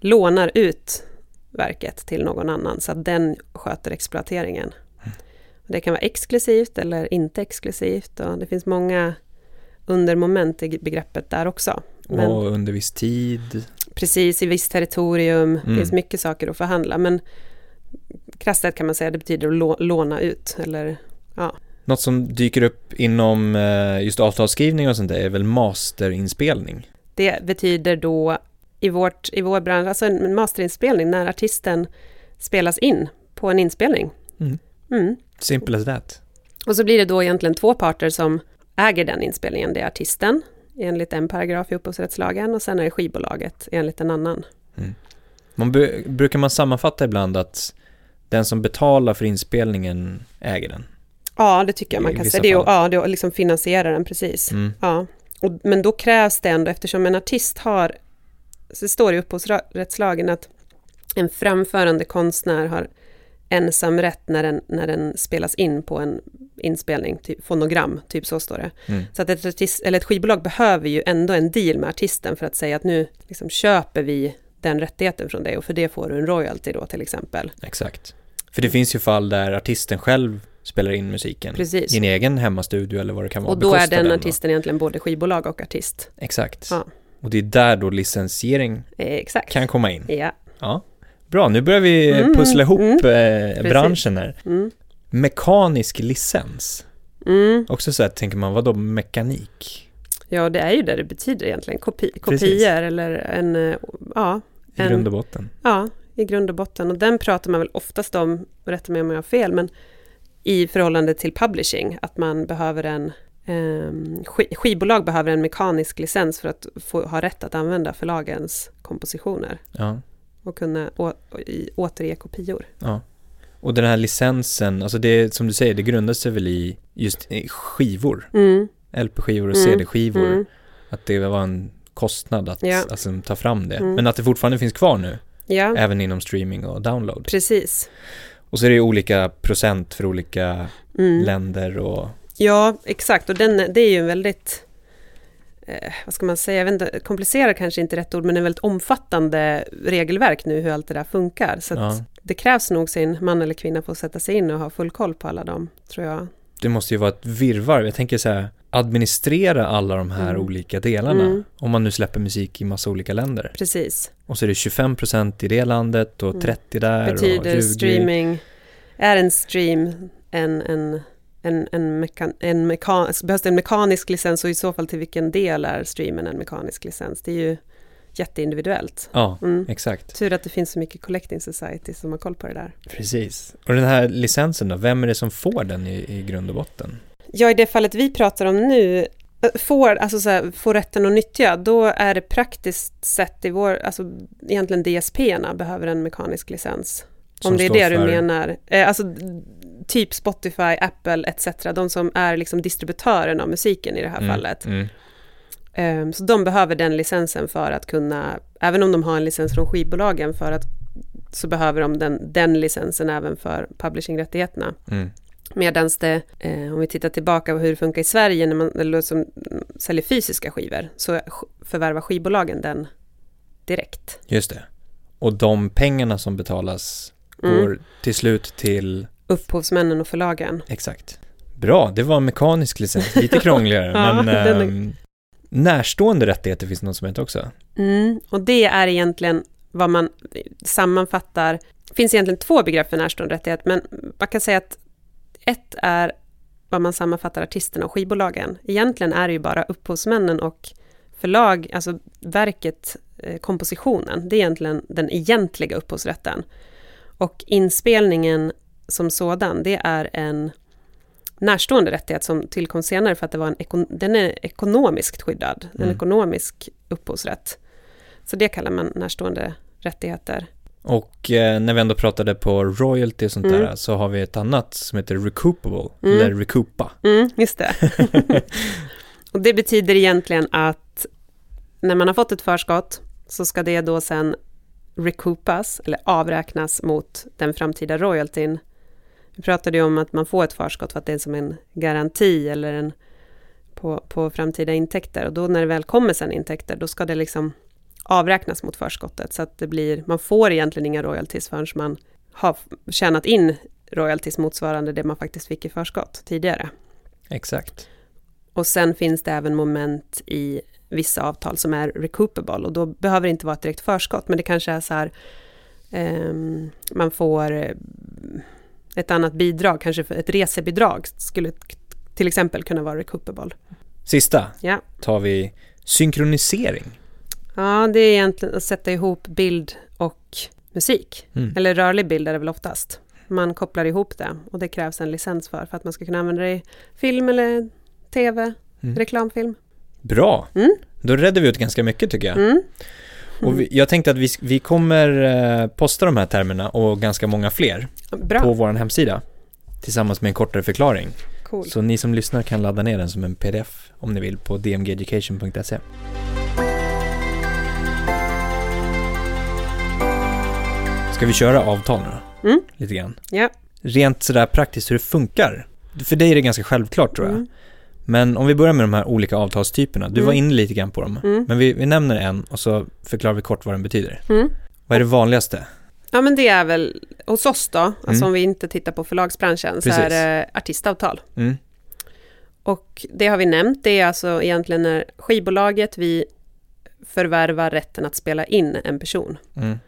lånar ut verket till någon annan så att den sköter exploateringen. Det kan vara exklusivt eller inte exklusivt och det finns många undermoment i begreppet där också. Men Och under viss tid. precis i visst territorium, det Mm. finns mycket saker att förhandla men krasst kan man säga att det betyder att lå- låna ut eller Något som dyker upp inom eh, just avtalsskrivning och sånt där är väl masterinspelning. Det betyder då i, vårt, i vår bransch, alltså en masterinspelning, när artisten spelas in på en inspelning. Mm. Mm. Simple as that. Och så blir det då egentligen två parter som äger den inspelningen. Det är artisten enligt en paragraf i upphovsrättslagen och sen är det skivbolaget enligt en annan. Man bu- brukar man sammanfatta ibland att den som betalar för inspelningen äger den. Ja, det tycker jag I man kan säga. Det är, ja, det är liksom finansiera den precis. Mm. Ja. Och, men då krävs det ändå, eftersom en artist har, så det står i upphovsrättslagen att en framförande konstnär har ensam rätt när den, när den spelas in på en inspelning, typ fonogram, typ så står det. Mm. Så att ett, artist, eller ett skivbolag behöver ju ändå en deal med artisten för att säga att nu liksom köper vi den rättigheten från dig och för det får du en royalty då till exempel. Exakt. För det finns ju fall där artisten själv spelar in musiken. Precis. I en egen hemmastudio eller vad det kan vara. Och då är den då. artisten egentligen både skivbolag och artist. Exakt. Ja. Och det är där då licensiering Eh, exakt. kan komma in. Ja. Ja. Bra, nu börjar vi Mm, pussla ihop mm. eh, Precis. branschen här. Mm. Mekanisk licens. Mm. Också så här tänker man, vad då mekanik? Ja, det är ju det det betyder egentligen. Kopi Precis. kopior eller en, eh, ja, I En- grund och botten. ja, i grund och botten. Och den pratar man väl oftast om, rätta mig om jag har fel, men i förhållande till publishing, att man behöver en sk- skivbolag behöver en mekanisk licens för att få ha rätt att använda förlagens kompositioner Ja. och kunna å, i, återge kopior. Ja. Och den här licensen, alltså det som du säger, det grundar sig väl i just i skivor, Mm, LP-skivor och Mm, CD-skivor. mm, Att det var en kostnad att Ja. alltså, ta fram det. Mm. Men att det fortfarande finns kvar nu, ja, även inom streaming och download. precis. Och så är det ju olika procent för olika Mm. länder och Ja, exakt. Och den, det är ju en väldigt, eh, vad ska man säga, jag vet inte, komplicerad kanske inte rätt ord, men en väldigt omfattande regelverk nu hur allt det där funkar. Så ja, det krävs nog sin man eller kvinna för att sätta sig in och ha full koll på alla dem, tror jag. det måste ju vara ett virrvarr. Jag tänker så här, administrera alla de här Mm. olika delarna. Mm. Om man nu släpper musik i massa olika länder. Precis. Och så är det 25% i det landet och Mm. 30 där och Betyder 20. streaming, är en stream en, en, en, en, mekan, en mekan, behövs det en mekanisk licens och i så fall till vilken del är streamen en mekanisk licens? Det är ju jätteindividuellt. Ja, Mm. exakt. Tur att det finns så mycket collecting society som har koll på det där. Precis. Och den här licensen då, vem är det som får den i, i grund och botten? Ja, i det fallet vi pratar om nu, eh, får, alltså så här, får rätten att nyttja, då är det praktiskt sett i vår, alltså egentligen DSP-erna behöver en mekanisk licens. Om det är det du för- menar. Eh, alltså typ Spotify, Apple etc. De som är liksom distributören av musiken i det här Mm, fallet. Mm. Eh, så de behöver den licensen för att kunna, även om de har en licens från skivbolagen för att så behöver de den, den licensen även för publishingrättigheterna. Mm. Medan det, eh, om vi tittar tillbaka på hur det funkar i Sverige när man eller som säljer fysiska skivor, så förvärvar skivbolagen den direkt. Just det. Och de pengarna som betalas går Mm. till slut till, Upphovsmännen och förlagen. exakt. Bra, det var mekanisk licens, lite krångligare, Ja, men är- ehm, närstående rättigheter finns det något som heter också. Mm, och det är egentligen vad man sammanfattar. Det finns egentligen två begrepp för närstående rättighet, men man kan säga att ett är vad man sammanfattar artisterna och skivbolagen. Egentligen är det ju bara upphovsmännen och förlag, alltså verket, eh, kompositionen. Det är egentligen den egentliga upphovsrätten. Och inspelningen som sådan, det är en närstående rättighet som tillkom senare för att det var en den är ekonomiskt skyddad, en Mm. ekonomisk upphovsrätt. Så det kallar man närstående rättigheter. Och eh, när vi ändå pratade på royalty och sånt Mm. där så har vi ett annat som heter recoupable, Mm. eller recoupa. Mm, just det. och det betyder egentligen att när man har fått ett förskott så ska det då sen recoupas, eller avräknas mot den framtida royaltyn. Vi pratade ju om att man får ett förskott för att det är som en garanti eller en på, på framtida intäkter. Och då när det väl kommer sen intäkter, då ska det liksom avräknas mot förskottet. Så att det blir, man får egentligen inga royalties förrän man har tjänat in royalties motsvarande det man faktiskt fick i förskott tidigare. Exakt. Och sen finns det även moment i vissa avtal som är recoupable och då behöver det inte vara ett direkt förskott men det kanske är så här ehm, man får eh, ett annat bidrag, kanske för ett resebidrag skulle till exempel kunna vara recoupable. Sista Ja. tar vi synkronisering. ja, det är egentligen att sätta ihop bild och musik. Mm. Eller rörlig bild är det väl oftast. Man kopplar ihop det och det krävs en licens för, för att man ska kunna använda det i film eller tv, Mm. reklamfilm. Bra, Mm. då redde vi ut ganska mycket tycker jag. Mm. Och vi, jag tänkte att vi, vi kommer eh, posta de här termerna och ganska många fler Bra, på vår hemsida tillsammans med en kortare förklaring. cool. Så ni som lyssnar kan ladda ner den som en pdf om ni vill på dmgeducation.se. Ska vi köra avtal nu då? Mm. Lite grann. Ja. Rent sådär praktiskt hur det funkar. För dig är det ganska självklart tror jag. Mm. Men om vi börjar med de här olika avtalstyperna. Du Mm. var inne lite grann på dem. Mm. Men vi, vi nämner en och så förklarar vi kort vad den betyder. Mm. Vad är det vanligaste? Ja, men det är väl hos oss då, alltså Mm. om vi inte tittar på förlagsbranschen, så Precis. är det artistavtal. Mm. Och det har vi nämnt, det är alltså egentligen när skivbolaget vi förvärvar rätten att spela in en person. Mm.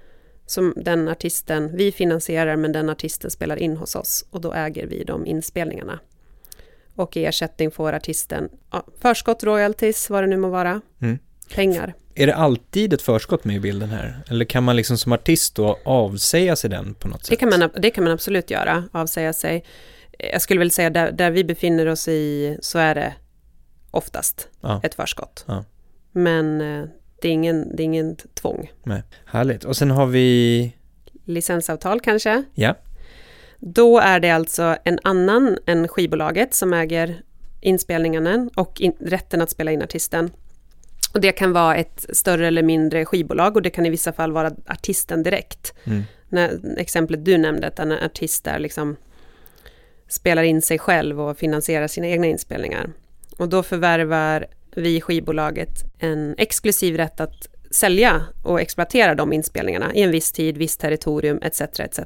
Som den artisten, vi finansierar men den artisten spelar in hos oss och då äger vi de inspelningarna. Och i ersättning får artisten ja, förskott, royalties, vad det nu må vara, Mm. pengar. Är det alltid ett förskott med i bilden här? Eller kan man liksom som artist då avsäga sig den på något sätt? Det kan, man, det kan man absolut göra, avsäga sig. Jag skulle väl säga där, där vi befinner oss i så är det oftast Ja. ett förskott. Ja. Men eh, det är, ingen, det är ingen tvång. Nej. Härligt. Och sen har vi... Licensavtal kanske? Ja. Då är det alltså en annan än skivbolaget som äger inspelningarna och in, rätten att spela in artisten. Och det kan vara ett större eller mindre skivbolag och det kan i vissa fall vara artisten direkt. Mm. När, exemplet du nämnde, att en artist där liksom spelar in sig själv och finansierar sina egna inspelningar. Och då förvärvar vi skivbolaget en exklusiv rätt att sälja och exploatera de inspelningarna i en viss tid, viss territorium etc. etc.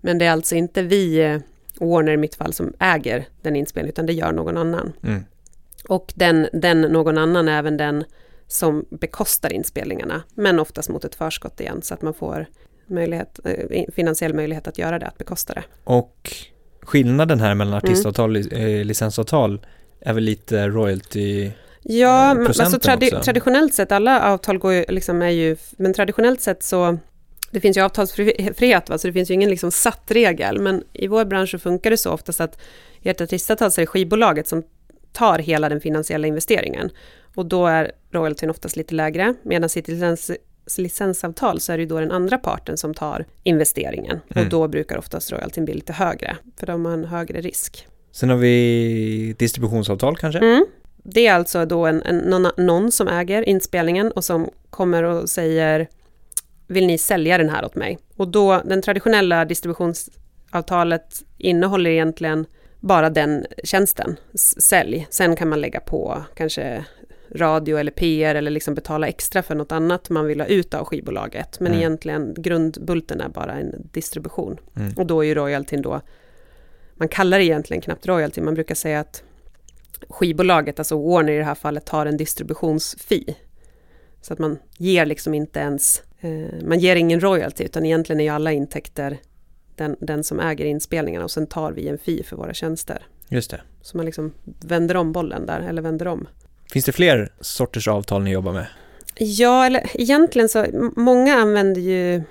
Men det är alltså inte vi, eh, Warner i mitt fall, som äger den inspelningen, utan det gör någon annan. Mm. Och den, den någon annan är även den som bekostar inspelningarna, men oftast mot ett förskott igen, så att man får möjlighet, eh, finansiell möjlighet att göra det, att bekosta det. Och skillnaden här mellan Mm. artistavtal och eh, licensavtal är väl lite royalty... Ja, alltså tradi- också. traditionellt sett, alla avtal går ju, liksom är ju, men traditionellt sett så, det finns ju avtalsfrihet, va? så det finns ju ingen liksom satt regel, men i vår bransch så funkar det så oftast att i ett artistavtal är det skivbolaget som tar hela den finansiella investeringen. Och då är royaltyn oftast lite lägre, medan i ett licens, licensavtal så är det ju då den andra parten som tar investeringen. Mm. Och då brukar oftast royaltyn bli lite högre, för de har en högre risk. Sen har vi distributionsavtal kanske? Mm. Det är alltså då en, en, någon, någon som äger inspelningen och som kommer och säger vill ni sälja den här åt mig? Och då, den traditionella distributionsavtalet innehåller egentligen bara den tjänsten, sälj. Sen kan man lägga på kanske radio eller PR eller liksom betala extra för något annat man vill ha ut av skivbolaget. Men Mm. egentligen grundbulten är bara en distribution. Mm. Och då är ju royaltyn då, man kallar det egentligen knappt royalty, man brukar säga att skivbolaget, alltså Warner i det här fallet, tar en distributionsfee. Så att man ger liksom inte ens, man ger ingen royalty, utan egentligen är ju alla intäkter den, den som äger inspelningarna och sen tar vi en fee för våra tjänster. Just det. Så man liksom vänder om bollen där, eller vänder om. Finns det fler sorters avtal ni jobbar med? Ja, eller egentligen så, många använder ju,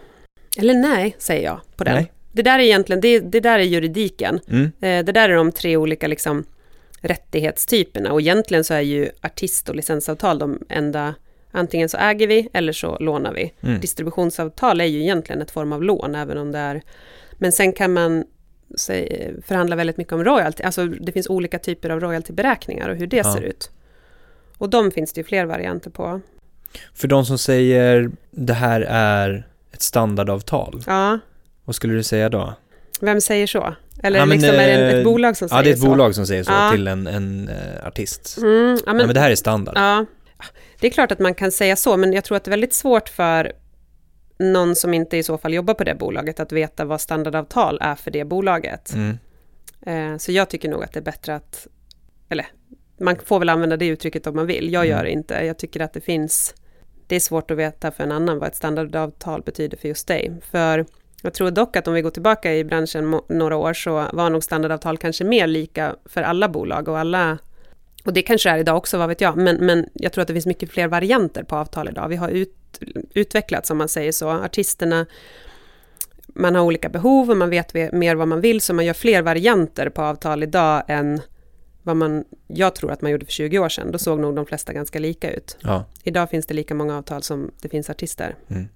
eller nej, säger jag på den. Nej? Det där är egentligen, det, det där är juridiken. Mm. Eh, Det där är de tre olika liksom, rättighetstyperna och egentligen så är ju artist och licensavtal de enda, antingen så äger vi eller så lånar vi. Mm. Distributionsavtal är ju egentligen ett form av lån, även om det är, men sen kan man säg, förhandla väldigt mycket om royalty, alltså det finns olika typer av royaltyberäkningar och hur det Ja. ser ut. Och de finns det ju fler varianter på. För de som säger det här är ett standardavtal, Ja, vad skulle du säga då? vem säger så? Eller Ja, men, liksom är det eh, ett bolag som Ja, säger det är ett så? bolag som säger så Ja. till en, en eh, artist. Mm, ja, Men, men, men det här är standard. Ja, det är klart att man kan säga så, men jag tror att det är väldigt svårt för någon som inte i så fall jobbar på det bolaget att veta vad standardavtal är för det bolaget. Mm. Eh, Så jag tycker nog att det är bättre att, eller man får väl använda det uttrycket om man vill, jag Mm. gör det inte. Jag tycker att det finns, det är svårt att veta för en annan vad ett standardavtal betyder för just dig. För jag tror dock att om vi går tillbaka i branschen några år så var nog standardavtal kanske mer lika för alla bolag och alla och det kanske är idag också, vad vet jag, men, men jag tror att det finns mycket fler varianter på avtal idag. Vi har ut, utvecklats, om man säger så. Artisterna, man har olika behov och man vet ve- mer vad man vill, så man gör fler varianter på avtal idag än vad man, jag tror att man gjorde för 20 år sedan. Då såg nog de flesta ganska lika ut. Ja. Idag finns det lika många avtal som det finns artister. Mm.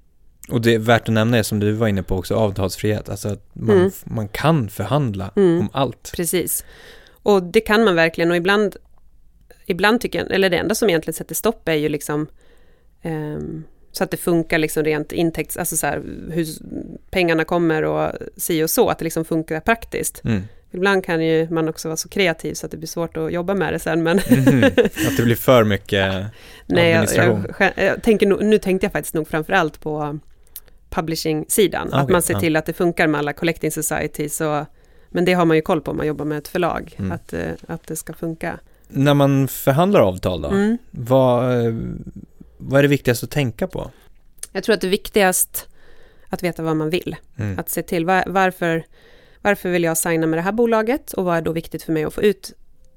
Och det är värt att nämna, som du var inne på också, avtalsfrihet. Alltså att man, Mm. man kan förhandla Mm. om allt. Precis. Och det kan man verkligen och ibland, ibland tycker jag, eller det enda som egentligen sätter stopp är ju liksom ehm, så att det funkar liksom rent intäkts, alltså så här, hur pengarna kommer och si och så, att det liksom funkar praktiskt. Mm. Ibland kan ju man också vara så kreativ så att det blir svårt att jobba med det sen, men Mhm. Att det blir för mycket nej, jag, administration. jag, jag tänker, nog- nu tänkte jag faktiskt nog framför allt på publishing-sidan. Ah, att man ser ja. till att det funkar med alla collecting societies. Och, men det har man ju koll på om man jobbar med ett förlag, Mm. att, eh, att det ska funka. När man förhandlar avtal då, Mm. vad, eh, vad är det viktigaste att tänka på? Jag tror att det är viktigast att veta vad man vill. Mm. Att se till var, varför, varför vill jag signa med det här bolaget och vad är då viktigt för mig att få ut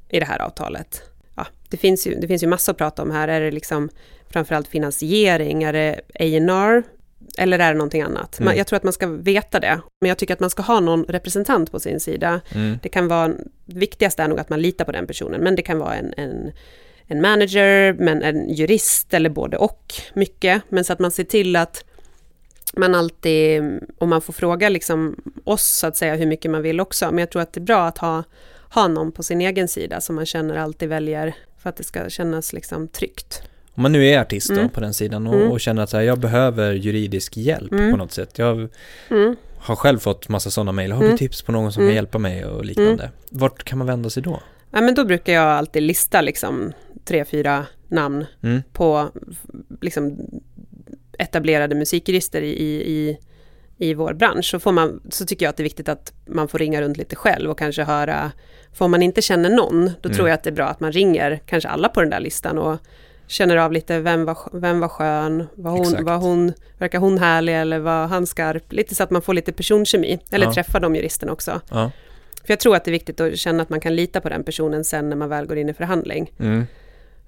i det här avtalet. Ja, det, finns ju, det finns ju massor att prata om här. Är det liksom framförallt finansiering? Är det A&R Eller är det någonting annat? Mm. Man, jag tror att man ska veta det. Men jag tycker att man ska ha någon representant på sin sida. Mm. Det kan vara, det viktigaste är nog att man litar på den personen, men det kan vara en, en, en manager, men en jurist eller både och, mycket. Men så att man ser till att man alltid, om man får fråga liksom oss så att säga hur mycket man vill också, men jag tror att det är bra att ha, ha någon på sin egen sida som man känner alltid väljer för att det ska kännas liksom tryggt. Om man nu är artist då Mm. på den sidan och, Mm. och känner att så här, jag behöver juridisk hjälp Mm. på något sätt. Jag Mm. har själv fått massa sådana mejl. Har du Mm. tips på någon som kan hjälpa mig och liknande? Vart kan man vända sig då? Ja, men då brukar jag alltid lista liksom tre, fyra namn på liksom, etablerade musikjurister i, i, i, vår bransch. Så, får man, så tycker jag att det är viktigt att man får ringa runt lite själv och kanske höra, för om man inte känner någon, då tror jag att det är bra att man ringer kanske alla på den där listan och känner av lite, vem var, vem var skön, var hon, Exakt. var hon, verkar hon härlig eller var han skarp? Lite så att man får lite personkemi, eller Ja. träffa de juristerna också. Ja. För jag tror att det är viktigt att känna att man kan lita på den personen sen när man väl går in i förhandling. Mm.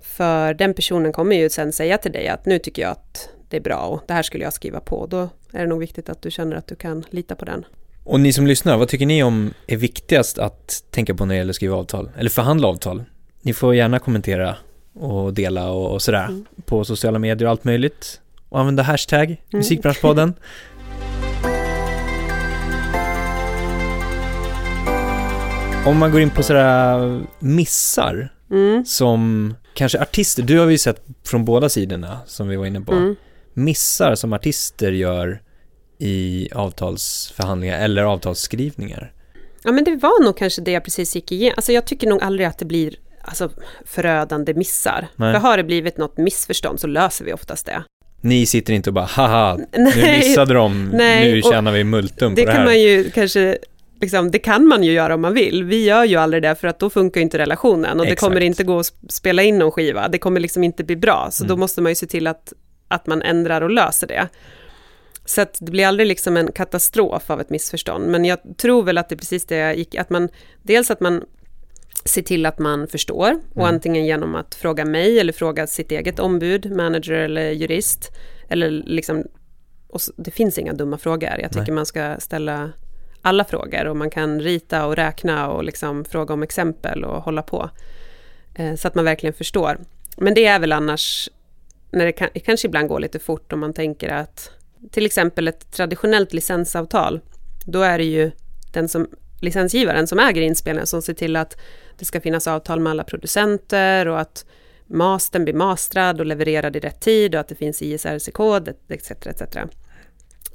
För den personen kommer ju sen säga till dig att nu tycker jag att det är bra och det här skulle jag skriva på. Då är det nog viktigt att du känner att du kan lita på den. Och ni som lyssnar, vad tycker ni om är viktigast att tänka på när det gäller att skriva avtal? Eller förhandla avtal? Ni får gärna kommentera och dela och, och sådär Mm. på sociala medier och allt möjligt. Och använda hashtag musikbranschpodden. Om man går in på sådär missar Mm. som kanske artister, du har vi sett från båda sidorna som vi var inne på. Mm. Missar som artister gör i avtalsförhandlingar eller avtalsskrivningar. Ja men det var nog kanske det jag precis gick igenom. Alltså jag tycker nog aldrig att det blir alltså, förödande missar. Nej. För har det blivit något missförstånd så löser vi oftast det. Ni sitter inte och bara haha, nu Nej, missade de, Nej, nu tjänar vi multum det på det kan här. man ju kanske Liksom, det kan man ju göra om man vill. Vi gör ju aldrig det för att då funkar inte relationen och det Exakt. kommer inte gå att spela in någon skiva. Det kommer liksom inte bli bra. Så då Mm. måste man ju se till att, att man ändrar och löser det. Så att det blir aldrig liksom en katastrof av ett missförstånd. Men jag tror väl att det är precis det jag gick, att man, dels att man ser till att man förstår och Mm. antingen genom att fråga mig eller fråga sitt eget ombud, manager eller jurist. Eller liksom, och det finns inga dumma frågor. Jag tycker Nej. man ska ställa alla frågor och man kan rita och räkna och liksom fråga om exempel och hålla på. Eh, så att man verkligen förstår. Men det är väl annars, när det, kan, det kanske ibland går lite fort om man tänker att till exempel ett traditionellt licensavtal, då är det ju den som, licensgivaren som äger inspelningen som ser till att det ska finnas avtal med alla producenter och att mastern blir mastrad och levererad i rätt tid och att det finns ISRC-kod etc. etc.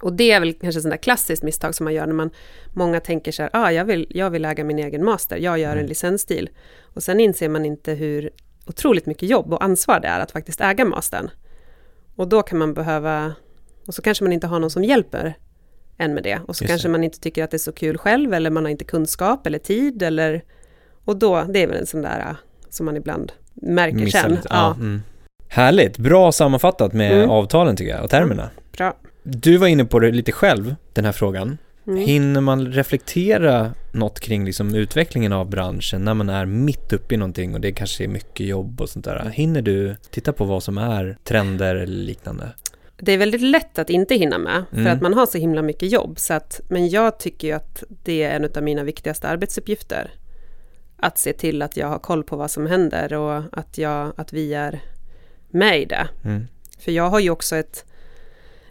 Och det är väl kanske sånt där klassiskt misstag som man gör när man, många tänker så här, ah, jag, vill, jag vill äga min egen master, jag gör en Mm. licensstil. Och sen inser man inte hur otroligt mycket jobb och ansvar det är att faktiskt äga mastern. Och då kan man behöva, och så kanske man inte har någon som hjälper en med det. Och så Just kanske det. man inte tycker att det är så kul själv, eller man har inte kunskap eller tid, eller... Och då, det är väl en sån där äh, som man ibland märker Missar sen. lite. Ja. Mm. Härligt, bra sammanfattat med Mm. avtalen tycker jag och termerna. Bra. Du var inne på det lite själv, den här frågan. Mm. Hinner man reflektera något kring liksom utvecklingen av branschen när man är mitt uppe i någonting och det kanske är mycket jobb och sånt där? Hinner du titta på vad som är trender eller liknande? Det är väldigt lätt att inte hinna med, för Mm. att man har så himla mycket jobb. Så att, men jag tycker ju att det är en av mina viktigaste arbetsuppgifter. Att se till att jag har koll på vad som händer och att, jag, att vi är med i det. Mm. För jag har ju också ett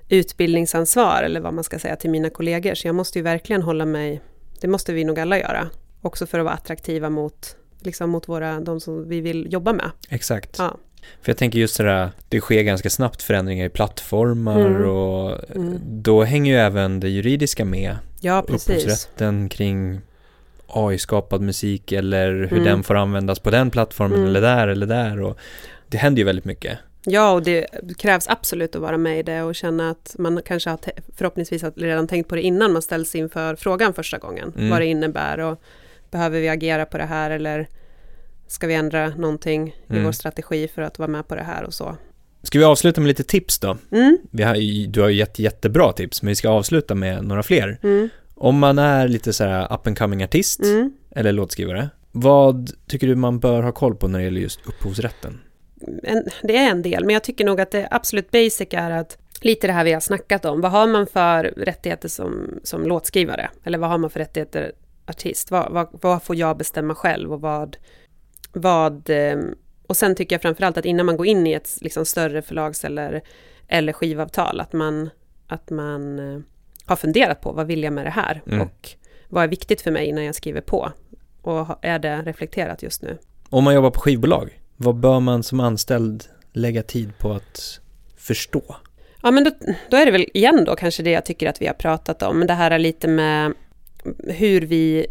utbildningsansvar, eller vad man ska säga, till mina kollegor. Så jag måste ju verkligen hålla mig, det måste vi nog alla göra. Också för att vara attraktiva mot, liksom mot våra, de som vi vill jobba med. Exakt. Ja. För jag tänker just sådär, det sker ganska snabbt förändringar i plattformar Mm. och Mm. då hänger ju även det juridiska med. Ja, precis. Upphovsrätten kring AI-skapad musik eller hur Mm. den får användas på den plattformen Mm. eller där eller där och det händer ju väldigt mycket. Ja, och det krävs absolut att vara med i det och känna att man kanske har förhoppningsvis redan tänkt på det innan man ställs inför frågan första gången. Mm. Vad det innebär och behöver vi agera på det här eller ska vi ändra någonting mm. i vår strategi för att vara med på det här och så. Ska vi avsluta med lite tips då? Mm. Har, du har ju gett jättebra tips, men vi ska avsluta med några fler. Om man är lite så här up and coming artist mm. eller låtskrivare, vad tycker du man bör ha koll på när det gäller just upphovsrätten? En, det är en del, men jag tycker nog att det absolut basic är att lite det här vi har snackat om. Vad har man för rättigheter som, som låtskrivare? Eller vad har man för rättigheter artist? Vad, vad, vad får jag bestämma själv och vad, vad... Ehm, och sen tycker jag framförallt att innan man går in i ett liksom, större förlags eller, eller skivavtal, att man, att man eh, har funderat på vad vill jag med det här? Mm. Och vad är viktigt för mig innan jag skriver på? Och är det reflekterat just nu? Om man jobbar på skivbolag, vad bör man som anställd lägga tid på att förstå? Ja, men då, då, är det väl igen då kanske det jag tycker att vi har pratat om, det här är lite med hur vi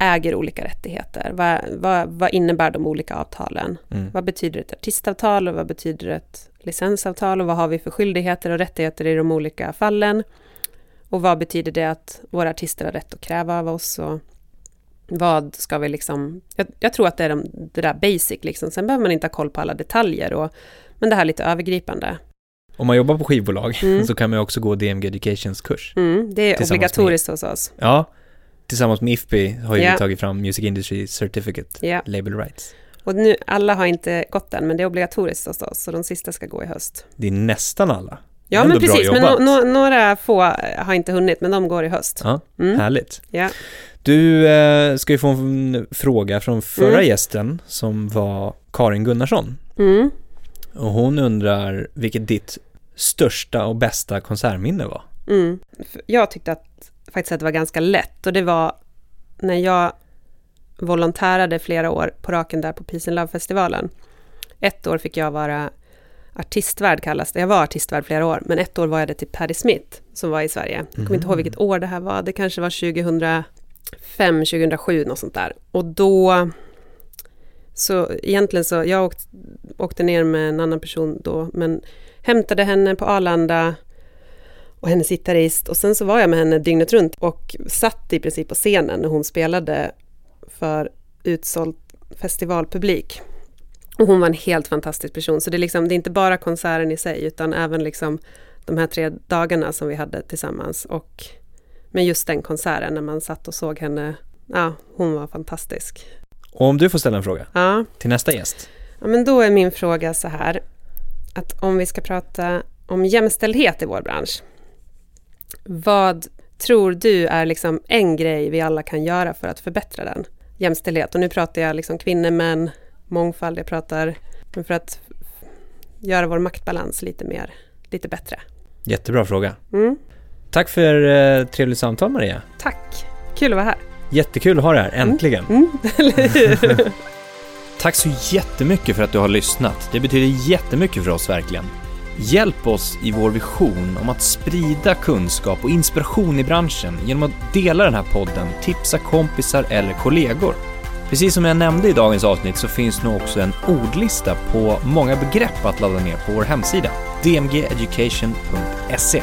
äger olika rättigheter. Vad, vad, vad innebär de olika avtalen? Mm. Vad betyder ett artistavtal och vad betyder ett licensavtal och vad har vi för skyldigheter och rättigheter i de olika fallen? Och vad betyder det att våra artister har rätt att kräva av oss? Och vad ska vi liksom... Jag, jag tror att det är de, det där basic, liksom. sen behöver man inte ha koll på alla detaljer. Och, men det här lite övergripande. Om man jobbar på skivbolag mm. så kan man också gå DMG Educations kurs. Mm, det är obligatoriskt med, hos oss. Ja, tillsammans med IFPI har ju yeah. vi tagit fram Music Industry Certificate, yeah. Label Rights. Och nu, alla har inte gått den, men det är obligatoriskt hos oss, så de sista ska gå i höst. Det är nästan alla. Ja, men precis, men no, no, några få har inte hunnit, men de går i höst. Ja, mm. Härligt. Ja. Du eh, ska ju få en fråga från förra mm. gästen som var Karin Gunnarsson. Mm. Och hon undrar vilket ditt största och bästa konsertminne var. Mm. Jag tyckte att faktiskt att det var ganska lätt och det var när jag volontärade flera år på raken där på Peace and Love-festivalen. Ett år fick jag vara artistvärd kallas det. Jag var artistvärd flera år, men ett år var jag det till Patti Smith som var i Sverige. Jag kommer mm. inte ihåg vilket år det här var. Det kanske var 2005, 2007, något sånt där. Och då... Så egentligen så, jag åkte, åkte ner med en annan person då, men hämtade henne på Arlanda, och hennes gitarrist. Och sen så var jag med henne dygnet runt och satt i princip på scenen när hon spelade för utsåld festivalpublik. Och hon var en helt fantastisk person, så det är, liksom, det är inte bara konserten i sig, utan även liksom de här tre dagarna som vi hade tillsammans. Och med just den konserten, när man satt och såg henne, ja, hon var fantastisk. Och om du får ställa en fråga ja. till nästa gäst? Ja, men då är min fråga så här, att om vi ska prata om jämställdhet i vår bransch, vad tror du är liksom en grej vi alla kan göra för att förbättra den? Jämställdhet. Och nu pratar jag liksom kvinnor, män, mångfald. Jag pratar för att göra vår maktbalans lite mer, lite bättre. Jättebra fråga. Mm. Tack för eh, trevligt samtal Maria. Tack. Kul att vara här. Jättekul att ha dig här, mm. äntligen. Mm. Mm. Tack så jättemycket för att du har lyssnat. Det betyder jättemycket för oss verkligen. Hjälp oss i vår vision om att sprida kunskap och inspiration i branschen genom att dela den här podden, tipsa kompisar eller kollegor. Precis som jag nämnde i dagens avsnitt så finns nu också en ordlista på många begrepp att ladda ner på vår hemsida, dmgeducation.se.